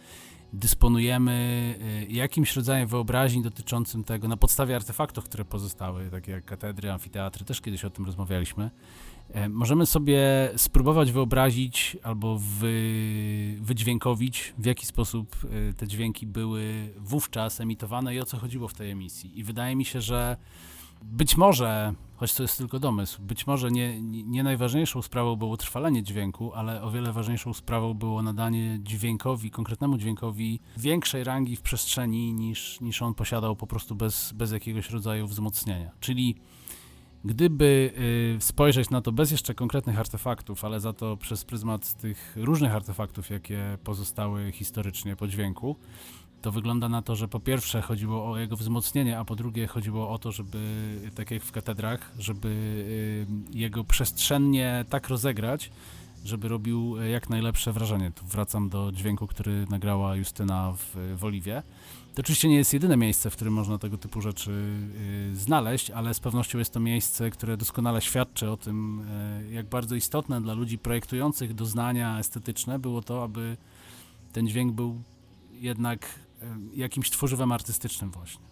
S3: dysponujemy y, jakimś rodzajem wyobraźni dotyczącym tego, na podstawie artefaktów, które pozostały, takie jak katedry, amfiteatry, też kiedyś o tym rozmawialiśmy, e, możemy sobie spróbować wyobrazić albo wy, wydźwiękowić, w jaki sposób y, te dźwięki były wówczas emitowane i o co chodziło w tej emisji. I wydaje mi się, że być może, choć to jest tylko domysł, być może nie, nie nie najważniejszą sprawą było utrwalenie dźwięku, ale o wiele ważniejszą sprawą było nadanie dźwiękowi, konkretnemu dźwiękowi większej rangi w przestrzeni niż, niż on posiadał po prostu bez, bez jakiegoś rodzaju wzmocnienia. Czyli gdyby y, spojrzeć na to bez jeszcze konkretnych artefaktów, ale za to przez pryzmat tych różnych artefaktów, jakie pozostały historycznie po dźwięku, to wygląda na to, że po pierwsze chodziło o jego wzmocnienie, a po drugie chodziło o to, żeby, tak jak w katedrach, żeby y, jego przestrzennie tak rozegrać, żeby robił y, jak najlepsze wrażenie. Tu wracam do dźwięku, który nagrała Justyna w, w Oliwie. To oczywiście nie jest jedyne miejsce, w którym można tego typu rzeczy y, znaleźć, ale z pewnością jest to miejsce, które doskonale świadczy o tym, y, jak bardzo istotne dla ludzi projektujących doznania estetyczne było to, aby ten dźwięk był jednak jakimś tworzywem artystycznym właśnie.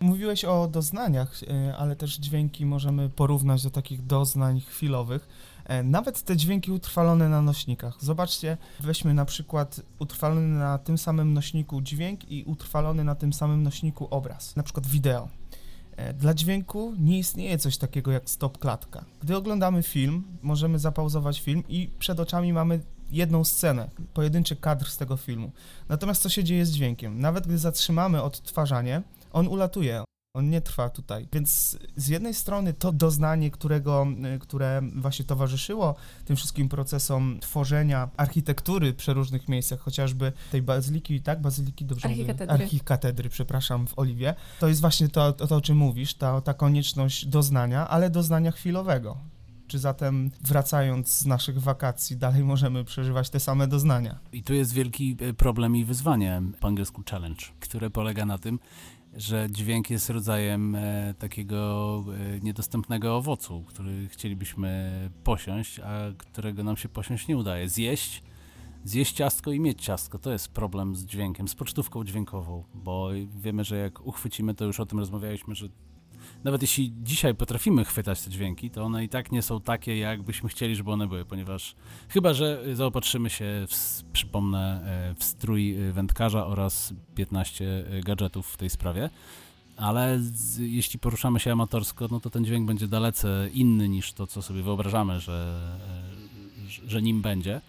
S1: Mówiłeś o doznaniach, e, ale też dźwięki możemy porównać do takich doznań chwilowych. E, Nawet te dźwięki utrwalone na nośnikach. Zobaczcie, weźmy na przykład utrwalony na tym samym nośniku dźwięk i utrwalony na tym samym nośniku obraz, na przykład wideo. E, Dla dźwięku nie istnieje coś takiego jak stop klatka. Gdy oglądamy film, możemy zapauzować film i przed oczami mamy jedną scenę, pojedynczy kadr z tego filmu. Natomiast co się dzieje z dźwiękiem? Nawet gdy zatrzymamy odtwarzanie, on ulatuje. On nie trwa tutaj. Więc z jednej strony to doznanie, którego, y, które właśnie towarzyszyło tym wszystkim procesom tworzenia architektury przy różnych miejscach, chociażby tej bazyliki, tak? Bazyliki, dobrze mówię?
S2: Archikatedry.
S1: Archikatedry, przepraszam, w Oliwie. To jest właśnie to, to, to o czym mówisz, ta, ta konieczność doznania, ale doznania chwilowego. Czy zatem wracając z naszych wakacji, dalej możemy przeżywać te same doznania?
S3: I tu jest wielki e, problem i wyzwanie, po angielsku challenge, które polega na tym, że dźwięk jest rodzajem e, takiego e, niedostępnego owocu, który chcielibyśmy posiąść, a którego nam się posiąść nie udaje. Zjeść, zjeść ciastko i mieć ciastko, to jest problem z dźwiękiem, z pocztówką dźwiękową, bo wiemy, że jak uchwycimy, to już o tym rozmawialiśmy, że Nawet jeśli dzisiaj potrafimy chwytać te dźwięki, to one i tak nie są takie, jakbyśmy chcieli, żeby one były, ponieważ chyba, że zaopatrzymy się, w, przypomnę, e, w strój e, wędkarza oraz 15 gadżetów w tej sprawie, ale z, jeśli poruszamy się amatorsko, no to ten dźwięk będzie dalece inny niż to, co sobie wyobrażamy, że, e, że- nim będzie.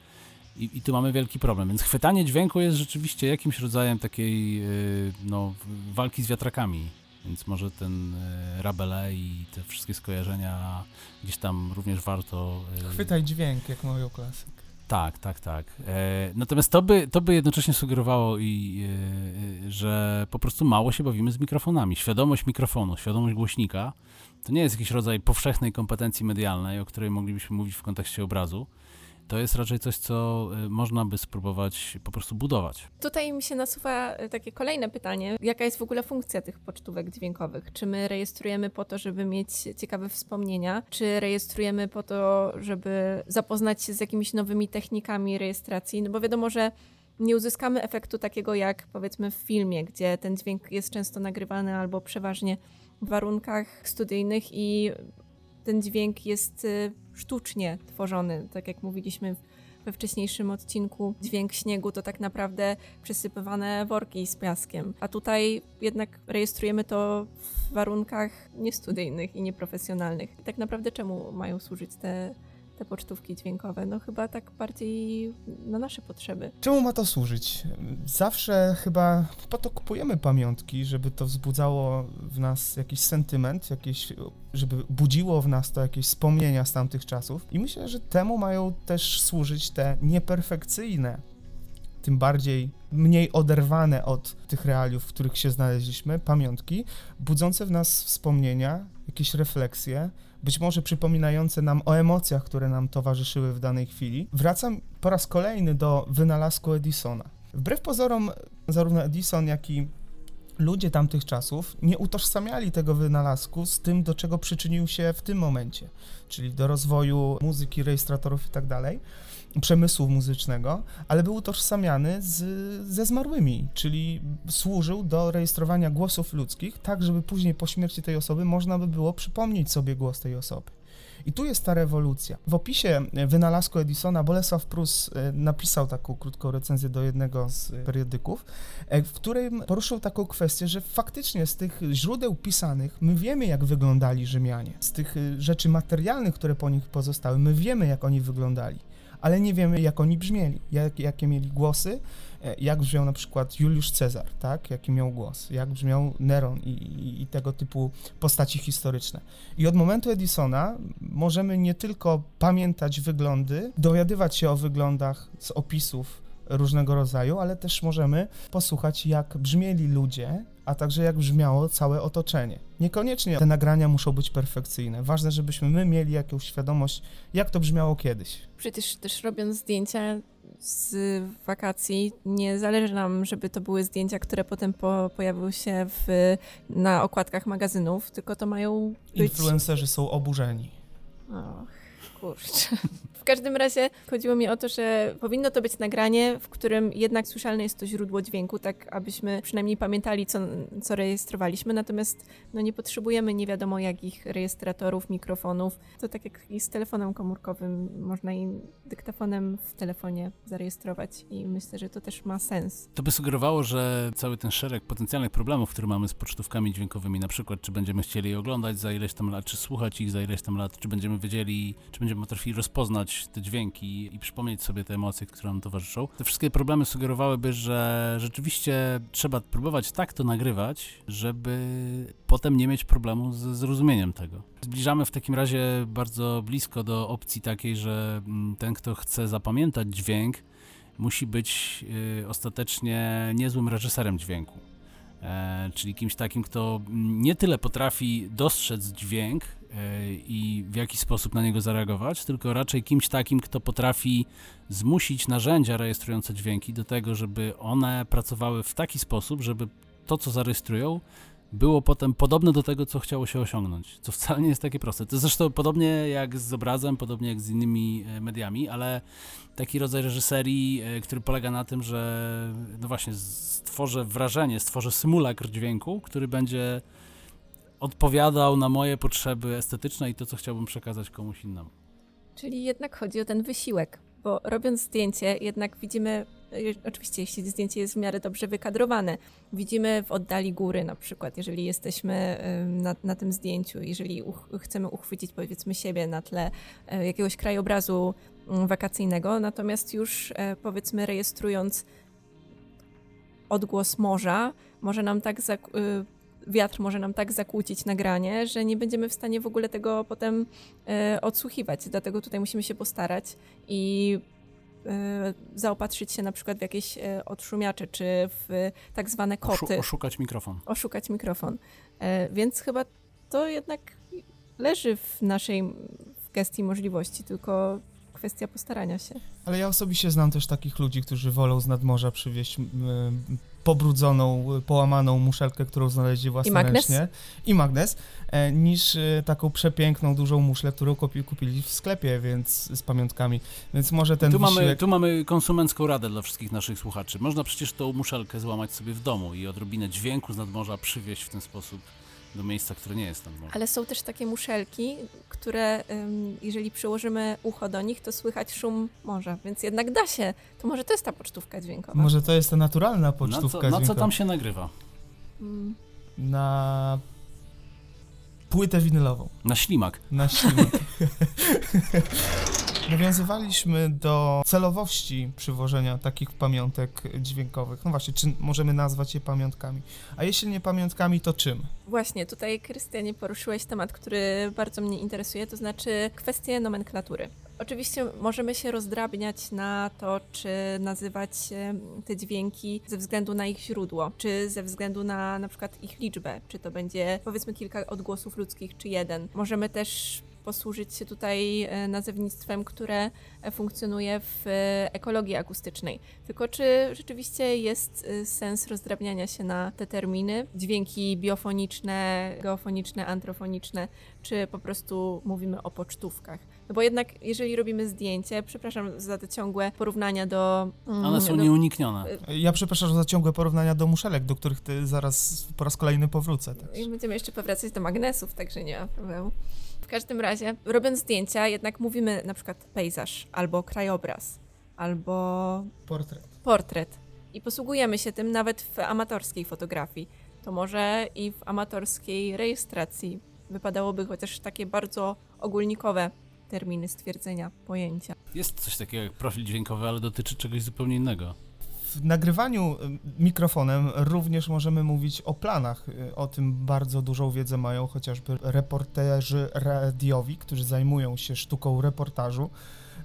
S3: I, I tu mamy wielki problem. Więc chwytanie dźwięku jest rzeczywiście jakimś rodzajem takiej no, walki z wiatrakami. Więc może ten y, Rabele i te wszystkie skojarzenia gdzieś tam również warto. y,
S1: Chwytaj dźwięk, jak mówił klasyk.
S3: tak, tak, tak. E, natomiast to by, to by jednocześnie sugerowało, i, e, e, że po prostu mało się bawimy z mikrofonami. Świadomość mikrofonu, świadomość głośnika to nie jest jakiś rodzaj powszechnej kompetencji medialnej, o której moglibyśmy mówić w kontekście obrazu. To jest raczej coś, co e, można by spróbować po prostu budować.
S2: Tutaj mi się nasuwa e, takie kolejne pytanie. Jaka jest w ogóle funkcja tych pocztówek dźwiękowych? Czy my rejestrujemy po to, żeby mieć ciekawe wspomnienia? Czy rejestrujemy po to, żeby zapoznać się z jakimiś nowymi technikami rejestracji? No bo wiadomo, że nie uzyskamy efektu takiego jak powiedzmy w filmie, gdzie ten dźwięk jest często nagrywany albo przeważnie w warunkach studyjnych i ten dźwięk jest y, sztucznie tworzony, tak jak mówiliśmy we wcześniejszym odcinku dźwięk śniegu to tak naprawdę przesypywane worki z piaskiem. A tutaj jednak rejestrujemy to w warunkach niestudyjnych i nieprofesjonalnych. I tak naprawdę czemu mają służyć te, te pocztówki dźwiękowe? No chyba tak bardziej na nasze potrzeby.
S1: Czemu ma to służyć? Zawsze chyba po to kupujemy pamiątki, żeby to wzbudzało w nas jakiś sentyment, jakieś, żeby budziło w nas to jakieś wspomnienia z tamtych czasów. I myślę, że temu mają też służyć te nieperfekcyjne, tym bardziej mniej oderwane od tych realiów, w których się znaleźliśmy, pamiątki, budzące w nas wspomnienia, jakieś refleksje, być może przypominające nam o emocjach, które nam towarzyszyły w danej chwili. Wracam po raz kolejny do wynalazku Edisona. Wbrew pozorom, zarówno Edison, jak i ludzie tamtych czasów nie utożsamiali tego wynalazku z tym, do czego przyczynił się w tym momencie, czyli do rozwoju muzyki, rejestratorów i tak przemysłu muzycznego, ale był utożsamiany z, ze zmarłymi, czyli służył do rejestrowania głosów ludzkich, tak żeby później po śmierci tej osoby można by było przypomnieć sobie głos tej osoby. I tu jest ta rewolucja. W opisie wynalazku Edisona Bolesław Prus e, napisał taką krótką recenzję do jednego z periodyków, e, w którym poruszył taką kwestię, że faktycznie z tych źródeł pisanych my wiemy, jak wyglądali Rzymianie. Z tych e, rzeczy materialnych, które po nich pozostały, my wiemy, jak oni wyglądali, ale nie wiemy, jak oni brzmieli, jak, jakie mieli głosy, e, jak brzmiał na przykład Juliusz Cezar, tak? Jaki miał głos, jak brzmiał Neron i, i, i tego typu postaci historyczne. I od momentu Edisona możemy nie tylko pamiętać wyglądy, dowiadywać się o wyglądach z opisów różnego rodzaju, ale też możemy posłuchać, jak brzmieli ludzie, a także jak brzmiało całe otoczenie. Niekoniecznie te nagrania muszą być perfekcyjne. Ważne, żebyśmy my mieli jakąś świadomość, jak to brzmiało kiedyś.
S2: Przecież też robiąc zdjęcia z wakacji, nie zależy nam, żeby to były zdjęcia, które potem po, pojawiły się w, na okładkach magazynów, tylko to mają być...
S1: Influencerzy są oburzeni.
S2: Och, kurczę. Każdym razie chodziło mi o to, że powinno to być nagranie, w którym jednak słyszalne jest to źródło dźwięku, tak abyśmy przynajmniej pamiętali, co, co rejestrowaliśmy. Natomiast no, nie potrzebujemy nie wiadomo jakich rejestratorów, mikrofonów. To tak jak i z telefonem komórkowym, można i dyktafonem w telefonie zarejestrować i myślę, że to też ma sens.
S3: To by sugerowało, że cały ten szereg potencjalnych problemów, które mamy z pocztówkami dźwiękowymi, na przykład czy będziemy chcieli je oglądać za ileś tam lat, czy słuchać ich za ileś tam lat, czy będziemy wiedzieli, czy będziemy potrafili rozpoznać te dźwięki i przypomnieć sobie te emocje, które nam towarzyszą. Te wszystkie problemy sugerowałyby, że rzeczywiście trzeba próbować tak to nagrywać, żeby potem nie mieć problemu z zrozumieniem tego. Zbliżamy w takim razie bardzo blisko do opcji takiej, że mm, ten, kto chce zapamiętać dźwięk, musi być y, ostatecznie niezłym reżyserem dźwięku. E, czyli kimś takim, kto mm, nie tyle potrafi dostrzec dźwięk i w jaki sposób na niego zareagować, tylko raczej kimś takim, kto potrafi zmusić narzędzia rejestrujące dźwięki do tego, żeby one pracowały w taki sposób, żeby to, co zarejestrują, było potem podobne do tego, co chciało się osiągnąć, co wcale nie jest takie proste. To zresztą podobnie jak z obrazem, podobnie jak z innymi e, mediami, ale taki rodzaj reżyserii, e, który polega na tym, że no właśnie stworzę wrażenie, stworzę symulakr dźwięku, który będzie odpowiadał na moje potrzeby estetyczne i to, co chciałbym przekazać komuś innemu.
S2: Czyli jednak chodzi o ten wysiłek, bo robiąc zdjęcie, jednak widzimy, e, oczywiście jeśli zdjęcie jest w miarę dobrze wykadrowane, widzimy w oddali góry na przykład, jeżeli jesteśmy na, na tym zdjęciu, jeżeli uch chcemy uchwycić powiedzmy siebie na tle e, jakiegoś krajobrazu mm, wakacyjnego, natomiast już e, powiedzmy rejestrując odgłos morza, może nam tak y, wiatr może nam tak zakłócić nagranie, że nie będziemy w stanie w ogóle tego potem e, odsłuchiwać. Dlatego tutaj musimy się postarać i e, zaopatrzyć się na przykład w jakieś e, odszumiacze, czy w tak zwane
S3: Oszu-
S2: koty,
S3: oszukać mikrofon.
S2: oszukać mikrofon. Więc chyba to jednak leży w naszej w gestii możliwości, tylko kwestia postarania się.
S1: Ale ja osobiście znam też takich ludzi, którzy wolą z nadmorza przywieźć pobrudzoną, połamaną muszelkę, którą znaleźli własnoręcznie. I magnes. e, niż e, taką przepiękną, dużą muszlę, którą kupi, kupili w sklepie, więc z pamiątkami. Więc może ten
S3: Tu mamy, tu mamy konsumencką radę dla wszystkich naszych słuchaczy. Można przecież tą muszelkę złamać sobie w domu i odrobinę dźwięku z nadmorza przywieźć w ten sposób do miejsca, które nie jest nadmorze.
S2: Ale są też takie muszelki, które jeżeli przyłożymy ucho do nich, to słychać szum morza, więc jednak da się. To może to jest ta pocztówka dźwiękowa.
S1: Może to jest ta naturalna
S3: Na co,
S1: pocztówka
S3: na co
S1: dźwiękowa.
S3: tam się nagrywa?
S2: Mm.
S1: Na płytę winylową.
S3: Na ślimak.
S1: Na ślimak. Nawiązywaliśmy do celowości przywożenia takich pamiątek dźwiękowych. No właśnie, czy możemy nazwać je pamiątkami? A jeśli nie pamiątkami, to czym?
S2: Właśnie, tutaj Krystianie poruszyłeś temat, który bardzo mnie interesuje, to znaczy kwestie nomenklatury. Oczywiście możemy się rozdrabniać na to, czy nazywać te dźwięki ze względu na ich źródło, czy ze względu na na przykład ich liczbę, czy to będzie powiedzmy kilka odgłosów ludzkich, czy jeden. Możemy też posłużyć się tutaj e, nazewnictwem, które e, funkcjonuje w e, ekologii akustycznej. Tylko czy rzeczywiście jest sens rozdrabniania się na te terminy? Dźwięki biofoniczne, geofoniczne, antrofoniczne, czy po prostu mówimy o pocztówkach? No bo jednak, jeżeli robimy zdjęcie, przepraszam za te ciągłe porównania do. mm,
S3: One są
S2: do-
S3: nieuniknione.
S1: Ja przepraszam za ciągłe porównania do muszelek, do których ty zaraz po raz kolejny powrócę. Też.
S2: I będziemy jeszcze powracać do magnesów, także nie ma problemu. W każdym razie, robiąc zdjęcia, jednak mówimy na przykład pejzaż, albo krajobraz, albo
S1: Portret.
S2: portret. I posługujemy się tym nawet w amatorskiej fotografii. To może i w amatorskiej rejestracji wypadałoby chociaż takie bardzo ogólnikowe terminy stwierdzenia pojęcia.
S3: Jest coś takiego jak profil dźwiękowy, ale dotyczy czegoś zupełnie innego.
S1: W nagrywaniu y, mikrofonem również możemy mówić o planach. Y, O tym bardzo dużą wiedzę mają chociażby reporterzy radiowi, którzy zajmują się sztuką reportażu.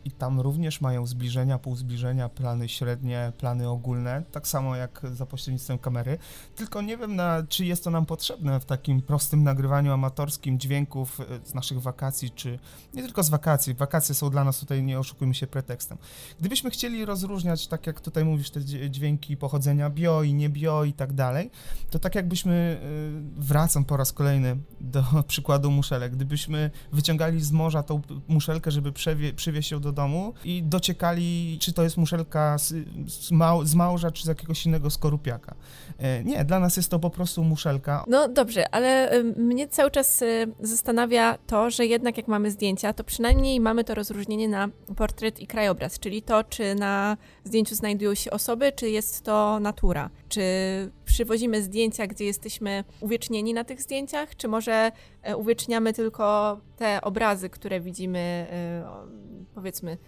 S1: I tam również mają zbliżenia, półzbliżenia, plany średnie, plany ogólne, tak samo jak za pośrednictwem kamery. Tylko nie wiem, na, czy jest to nam potrzebne w takim prostym nagrywaniu amatorskim dźwięków y, z naszych wakacji, czy nie tylko z wakacji. Wakacje są dla nas tutaj, nie oszukujmy się, pretekstem. Gdybyśmy chcieli rozróżniać, tak jak tutaj mówisz, te dź- dźwięki pochodzenia bio i nie bio i tak dalej, to tak jakbyśmy, y, wracam po raz kolejny do przykładu muszelek, gdybyśmy wyciągali z morza tą muszelkę, żeby przywieźć ją do domu i dociekali, czy to jest muszelka z, z, mał, z małża, czy z jakiegoś innego skorupiaka. E, Nie, dla nas jest to po prostu muszelka.
S2: No dobrze, ale y, mnie cały czas y, zastanawia to, że jednak jak mamy zdjęcia, to przynajmniej mamy to rozróżnienie na portret i krajobraz, czyli to, czy na zdjęciu znajdują się osoby, czy jest to natura. Czy przywozimy zdjęcia, gdzie jesteśmy uwiecznieni na tych zdjęciach, czy może e, uwieczniamy tylko te obrazy, które widzimy, e, powiedzmy,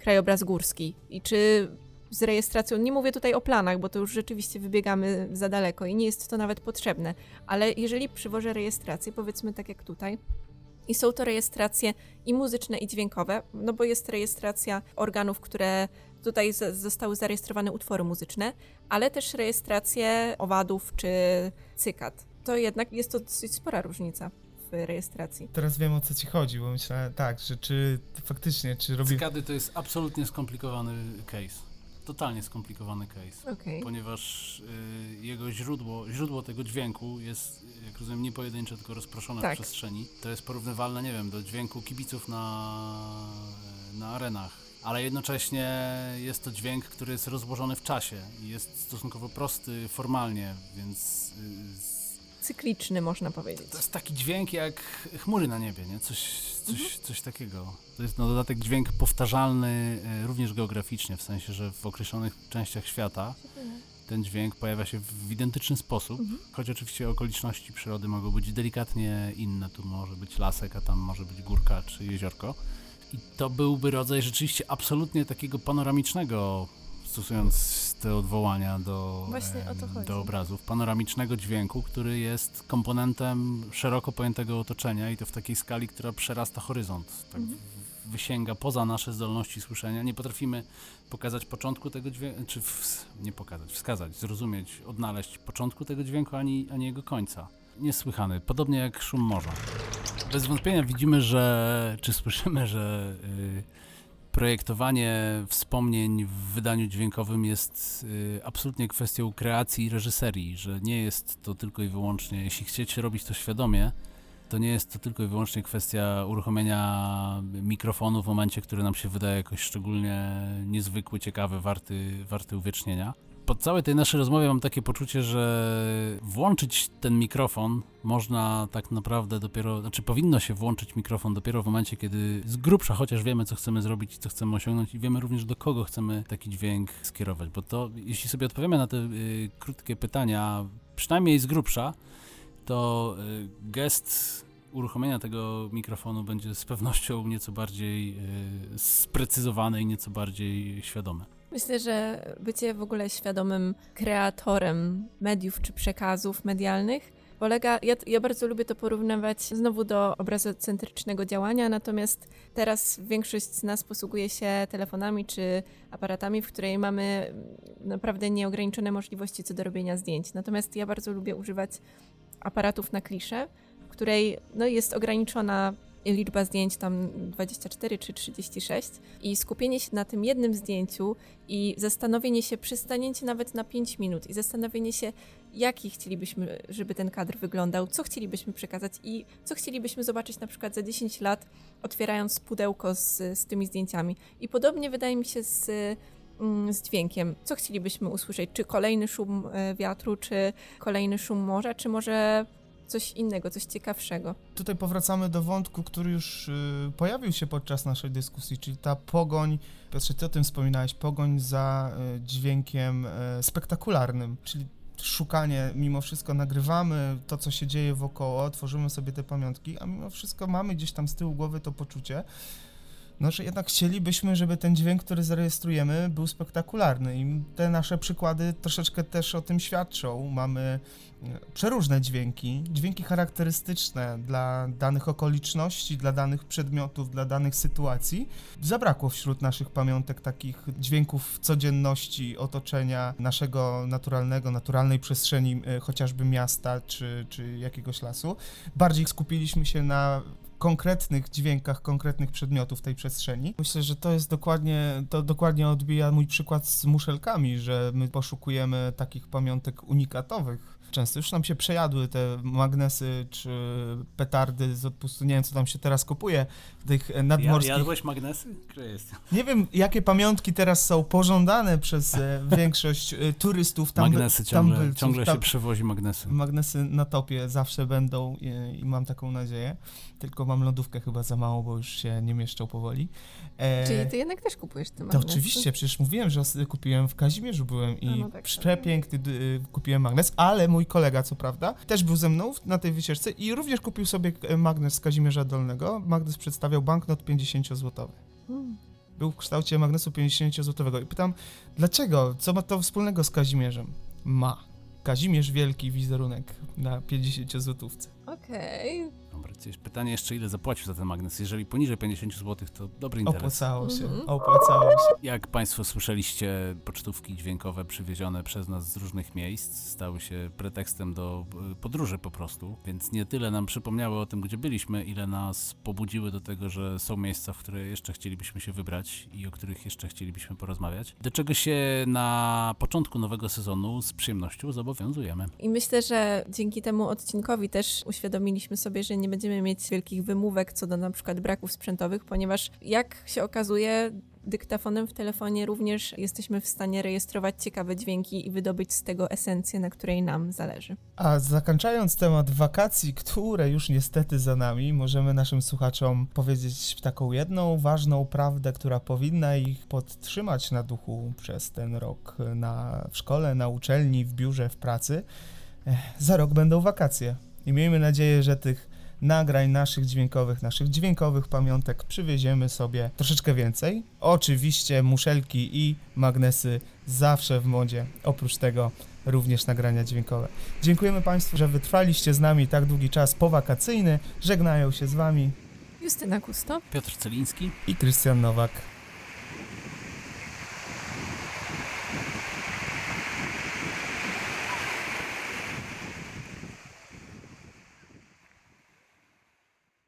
S2: krajobraz górski. I czy z rejestracją, nie mówię tutaj o planach, bo to już rzeczywiście wybiegamy za daleko i nie jest to nawet potrzebne, ale jeżeli przywożę rejestrację, powiedzmy tak jak tutaj, i są to rejestracje i muzyczne, i dźwiękowe, no bo jest rejestracja organów, które tutaj zostały zarejestrowane utwory muzyczne, ale też rejestracje owadów czy cykat. To jednak jest to dosyć spora różnica w rejestracji.
S1: Teraz wiem o co ci chodzi, bo myślałem tak, że czy faktycznie, czy robi...
S3: Cykady to jest absolutnie skomplikowany case. Totalnie skomplikowany case.
S2: Okej.
S3: Ponieważ y, jego źródło, źródło tego dźwięku jest, jak rozumiem, nie pojedyncze, tylko rozproszone
S2: Tak.
S3: w przestrzeni. To jest porównywalne, nie wiem, do dźwięku kibiców na, na arenach. Ale jednocześnie jest to dźwięk, który jest rozłożony w czasie i jest stosunkowo prosty formalnie, więc y,
S2: cykliczny, można powiedzieć.
S3: To jest taki dźwięk jak chmury na niebie, nie? Coś, coś, coś takiego. To jest na dodatek dźwięk powtarzalny e, również geograficznie, w sensie, że w określonych częściach świata ten dźwięk pojawia się w identyczny sposób, choć oczywiście okoliczności przyrody mogą być delikatnie inne. Tu może być lasek, a tam może być górka czy jeziorko. I to byłby rodzaj rzeczywiście absolutnie takiego panoramicznego, stosując te odwołania do, do obrazów, panoramicznego dźwięku, który jest komponentem szeroko pojętego otoczenia i to w takiej skali, która przerasta horyzont. Tak
S2: Mhm.
S3: w- wysięga poza nasze zdolności słyszenia. Nie potrafimy pokazać początku tego dźwięku, czy ws- nie pokazać, wskazać, zrozumieć, odnaleźć początku tego dźwięku, ani, ani jego końca. Niesłychany, podobnie jak szum morza. Bez wątpienia widzimy, że, czy słyszymy, że y, projektowanie wspomnień w wydaniu dźwiękowym jest y, absolutnie kwestią kreacji i reżyserii, że nie jest to tylko i wyłącznie, jeśli chcecie robić to świadomie, to nie jest to tylko i wyłącznie kwestia uruchomienia mikrofonu w momencie, który nam się wydaje jakoś szczególnie niezwykły, ciekawy, warty, warty uwiecznienia. Po całej tej naszej rozmowie mam takie poczucie, że włączyć ten mikrofon można tak naprawdę dopiero, znaczy powinno się włączyć mikrofon dopiero w momencie, kiedy z grubsza chociaż wiemy, co chcemy zrobić i co chcemy osiągnąć i wiemy również, do kogo chcemy taki dźwięk skierować, bo to, jeśli sobie odpowiemy na te y, krótkie pytania, przynajmniej z grubsza, to y, gest uruchomienia tego mikrofonu będzie z pewnością nieco bardziej y, sprecyzowany i nieco bardziej świadomy.
S2: Myślę, że bycie w ogóle świadomym kreatorem mediów czy przekazów medialnych polega. Ja, ja bardzo lubię to porównywać znowu do obrazocentrycznego działania, natomiast teraz większość z nas posługuje się telefonami czy aparatami, w której mamy naprawdę nieograniczone możliwości co do robienia zdjęć. Natomiast ja bardzo lubię używać aparatów na kliszę, w której no, jest ograniczona liczba zdjęć, tam 24 czy 36, i skupienie się na tym jednym zdjęciu i zastanowienie się, przystanięcie nawet na 5 minut i zastanowienie się, jaki chcielibyśmy, żeby ten kadr wyglądał, co chcielibyśmy przekazać i co chcielibyśmy zobaczyć na przykład za 10 lat, otwierając pudełko z, z tymi zdjęciami. I podobnie wydaje mi się z, mm, z dźwiękiem. Co chcielibyśmy usłyszeć? Czy kolejny szum e, wiatru, czy kolejny szum morza, czy może coś innego, coś ciekawszego?
S1: Tutaj powracamy do wątku, który już y, pojawił się podczas naszej dyskusji, czyli ta pogoń, Piotrze, ty o tym wspominałeś, pogoń za y, dźwiękiem y, spektakularnym, czyli szukanie, mimo wszystko nagrywamy to, co się dzieje wokoło, tworzymy sobie te pamiątki, a mimo wszystko mamy gdzieś tam z tyłu głowy to poczucie, no, że jednak chcielibyśmy, żeby ten dźwięk, który zarejestrujemy, był spektakularny i te nasze przykłady troszeczkę też o tym świadczą. Mamy e, przeróżne dźwięki, dźwięki charakterystyczne dla danych okoliczności, dla danych przedmiotów, dla danych sytuacji. Zabrakło wśród naszych pamiątek takich dźwięków codzienności, otoczenia naszego naturalnego, naturalnej przestrzeni, e, chociażby miasta czy, czy jakiegoś lasu. Bardziej skupiliśmy się na konkretnych dźwiękach, konkretnych przedmiotów tej przestrzeni. Myślę, że to jest dokładnie, to dokładnie odbija mój przykład z muszelkami, że my poszukujemy takich pamiątek unikatowych. Często już nam się przejadły te magnesy czy petardy z odpustu, nie wiem co tam się teraz kupuje, tych e, nadmorskich.
S3: Jadłeś magnesy?
S1: Nie wiem, jakie pamiątki teraz są pożądane przez e, większość e, turystów. Tam,
S3: magnesy
S1: tam
S3: ciągle,
S1: bylców,
S3: ciągle
S1: tam-
S3: się przewozi magnesy.
S1: Magnesy na topie zawsze będą i, i mam taką nadzieję. Tylko mam lodówkę chyba za mało, bo już się nie mieszczą powoli. E,
S2: Czyli ty jednak też kupujesz te
S1: to
S2: magnesy?
S1: oczywiście, przecież mówiłem, że kupiłem w Kazimierzu byłem i
S2: A, no tak, tak.
S1: przepiękny d- y, kupiłem magnes, ale mój kolega, co prawda, też był ze mną na tej wycieczce i również kupił sobie magnes z Kazimierza Dolnego. Magnes przedstawiał banknot 50-złotowy.
S2: Mm.
S1: Był w kształcie magnesu 50-złotowego i pytam, dlaczego? Co ma to wspólnego z Kazimierzem? Ma. Kazimierz wielki wizerunek na 50 złotówce.
S2: Okej.
S3: Dobra, jest pytanie jeszcze, ile zapłacił za ten magnes. Jeżeli poniżej 50 zł, to dobry interes.
S1: Opłacało się,
S2: Mhm.
S1: opłacało się.
S3: Jak Państwo słyszeliście, pocztówki dźwiękowe przywiezione przez nas z różnych miejsc stały się pretekstem do y, podróży po prostu, więc nie tyle nam przypomniały o tym, gdzie byliśmy, ile nas pobudziły do tego, że są miejsca, w które jeszcze chcielibyśmy się wybrać i o których jeszcze chcielibyśmy porozmawiać, do czego się na początku nowego sezonu z przyjemnością zobowiązujemy.
S2: I myślę, że dzięki temu odcinkowi też uświadomiliśmy sobie, że nie będziemy mieć wielkich wymówek co do na przykład braków sprzętowych, ponieważ jak się okazuje, dyktafonem w telefonie również jesteśmy w stanie rejestrować ciekawe dźwięki i wydobyć z tego esencję, na której nam zależy.
S1: A zakończając temat wakacji, które już niestety za nami, możemy naszym słuchaczom powiedzieć taką jedną ważną prawdę, która powinna ich podtrzymać na duchu przez ten rok na, w szkole, na uczelni, w biurze, w pracy. Za rok będą wakacje i miejmy nadzieję, że tych nagrań naszych dźwiękowych, naszych dźwiękowych pamiątek przywieziemy sobie troszeczkę więcej. Oczywiście muszelki i magnesy zawsze w modzie. Oprócz tego również nagrania dźwiękowe. Dziękujemy Państwu, że wytrwaliście z nami tak długi czas powakacyjny. Żegnają się z Wami
S2: Justyna Kusto.
S3: Piotr Celiński.
S1: i Krystian Nowak.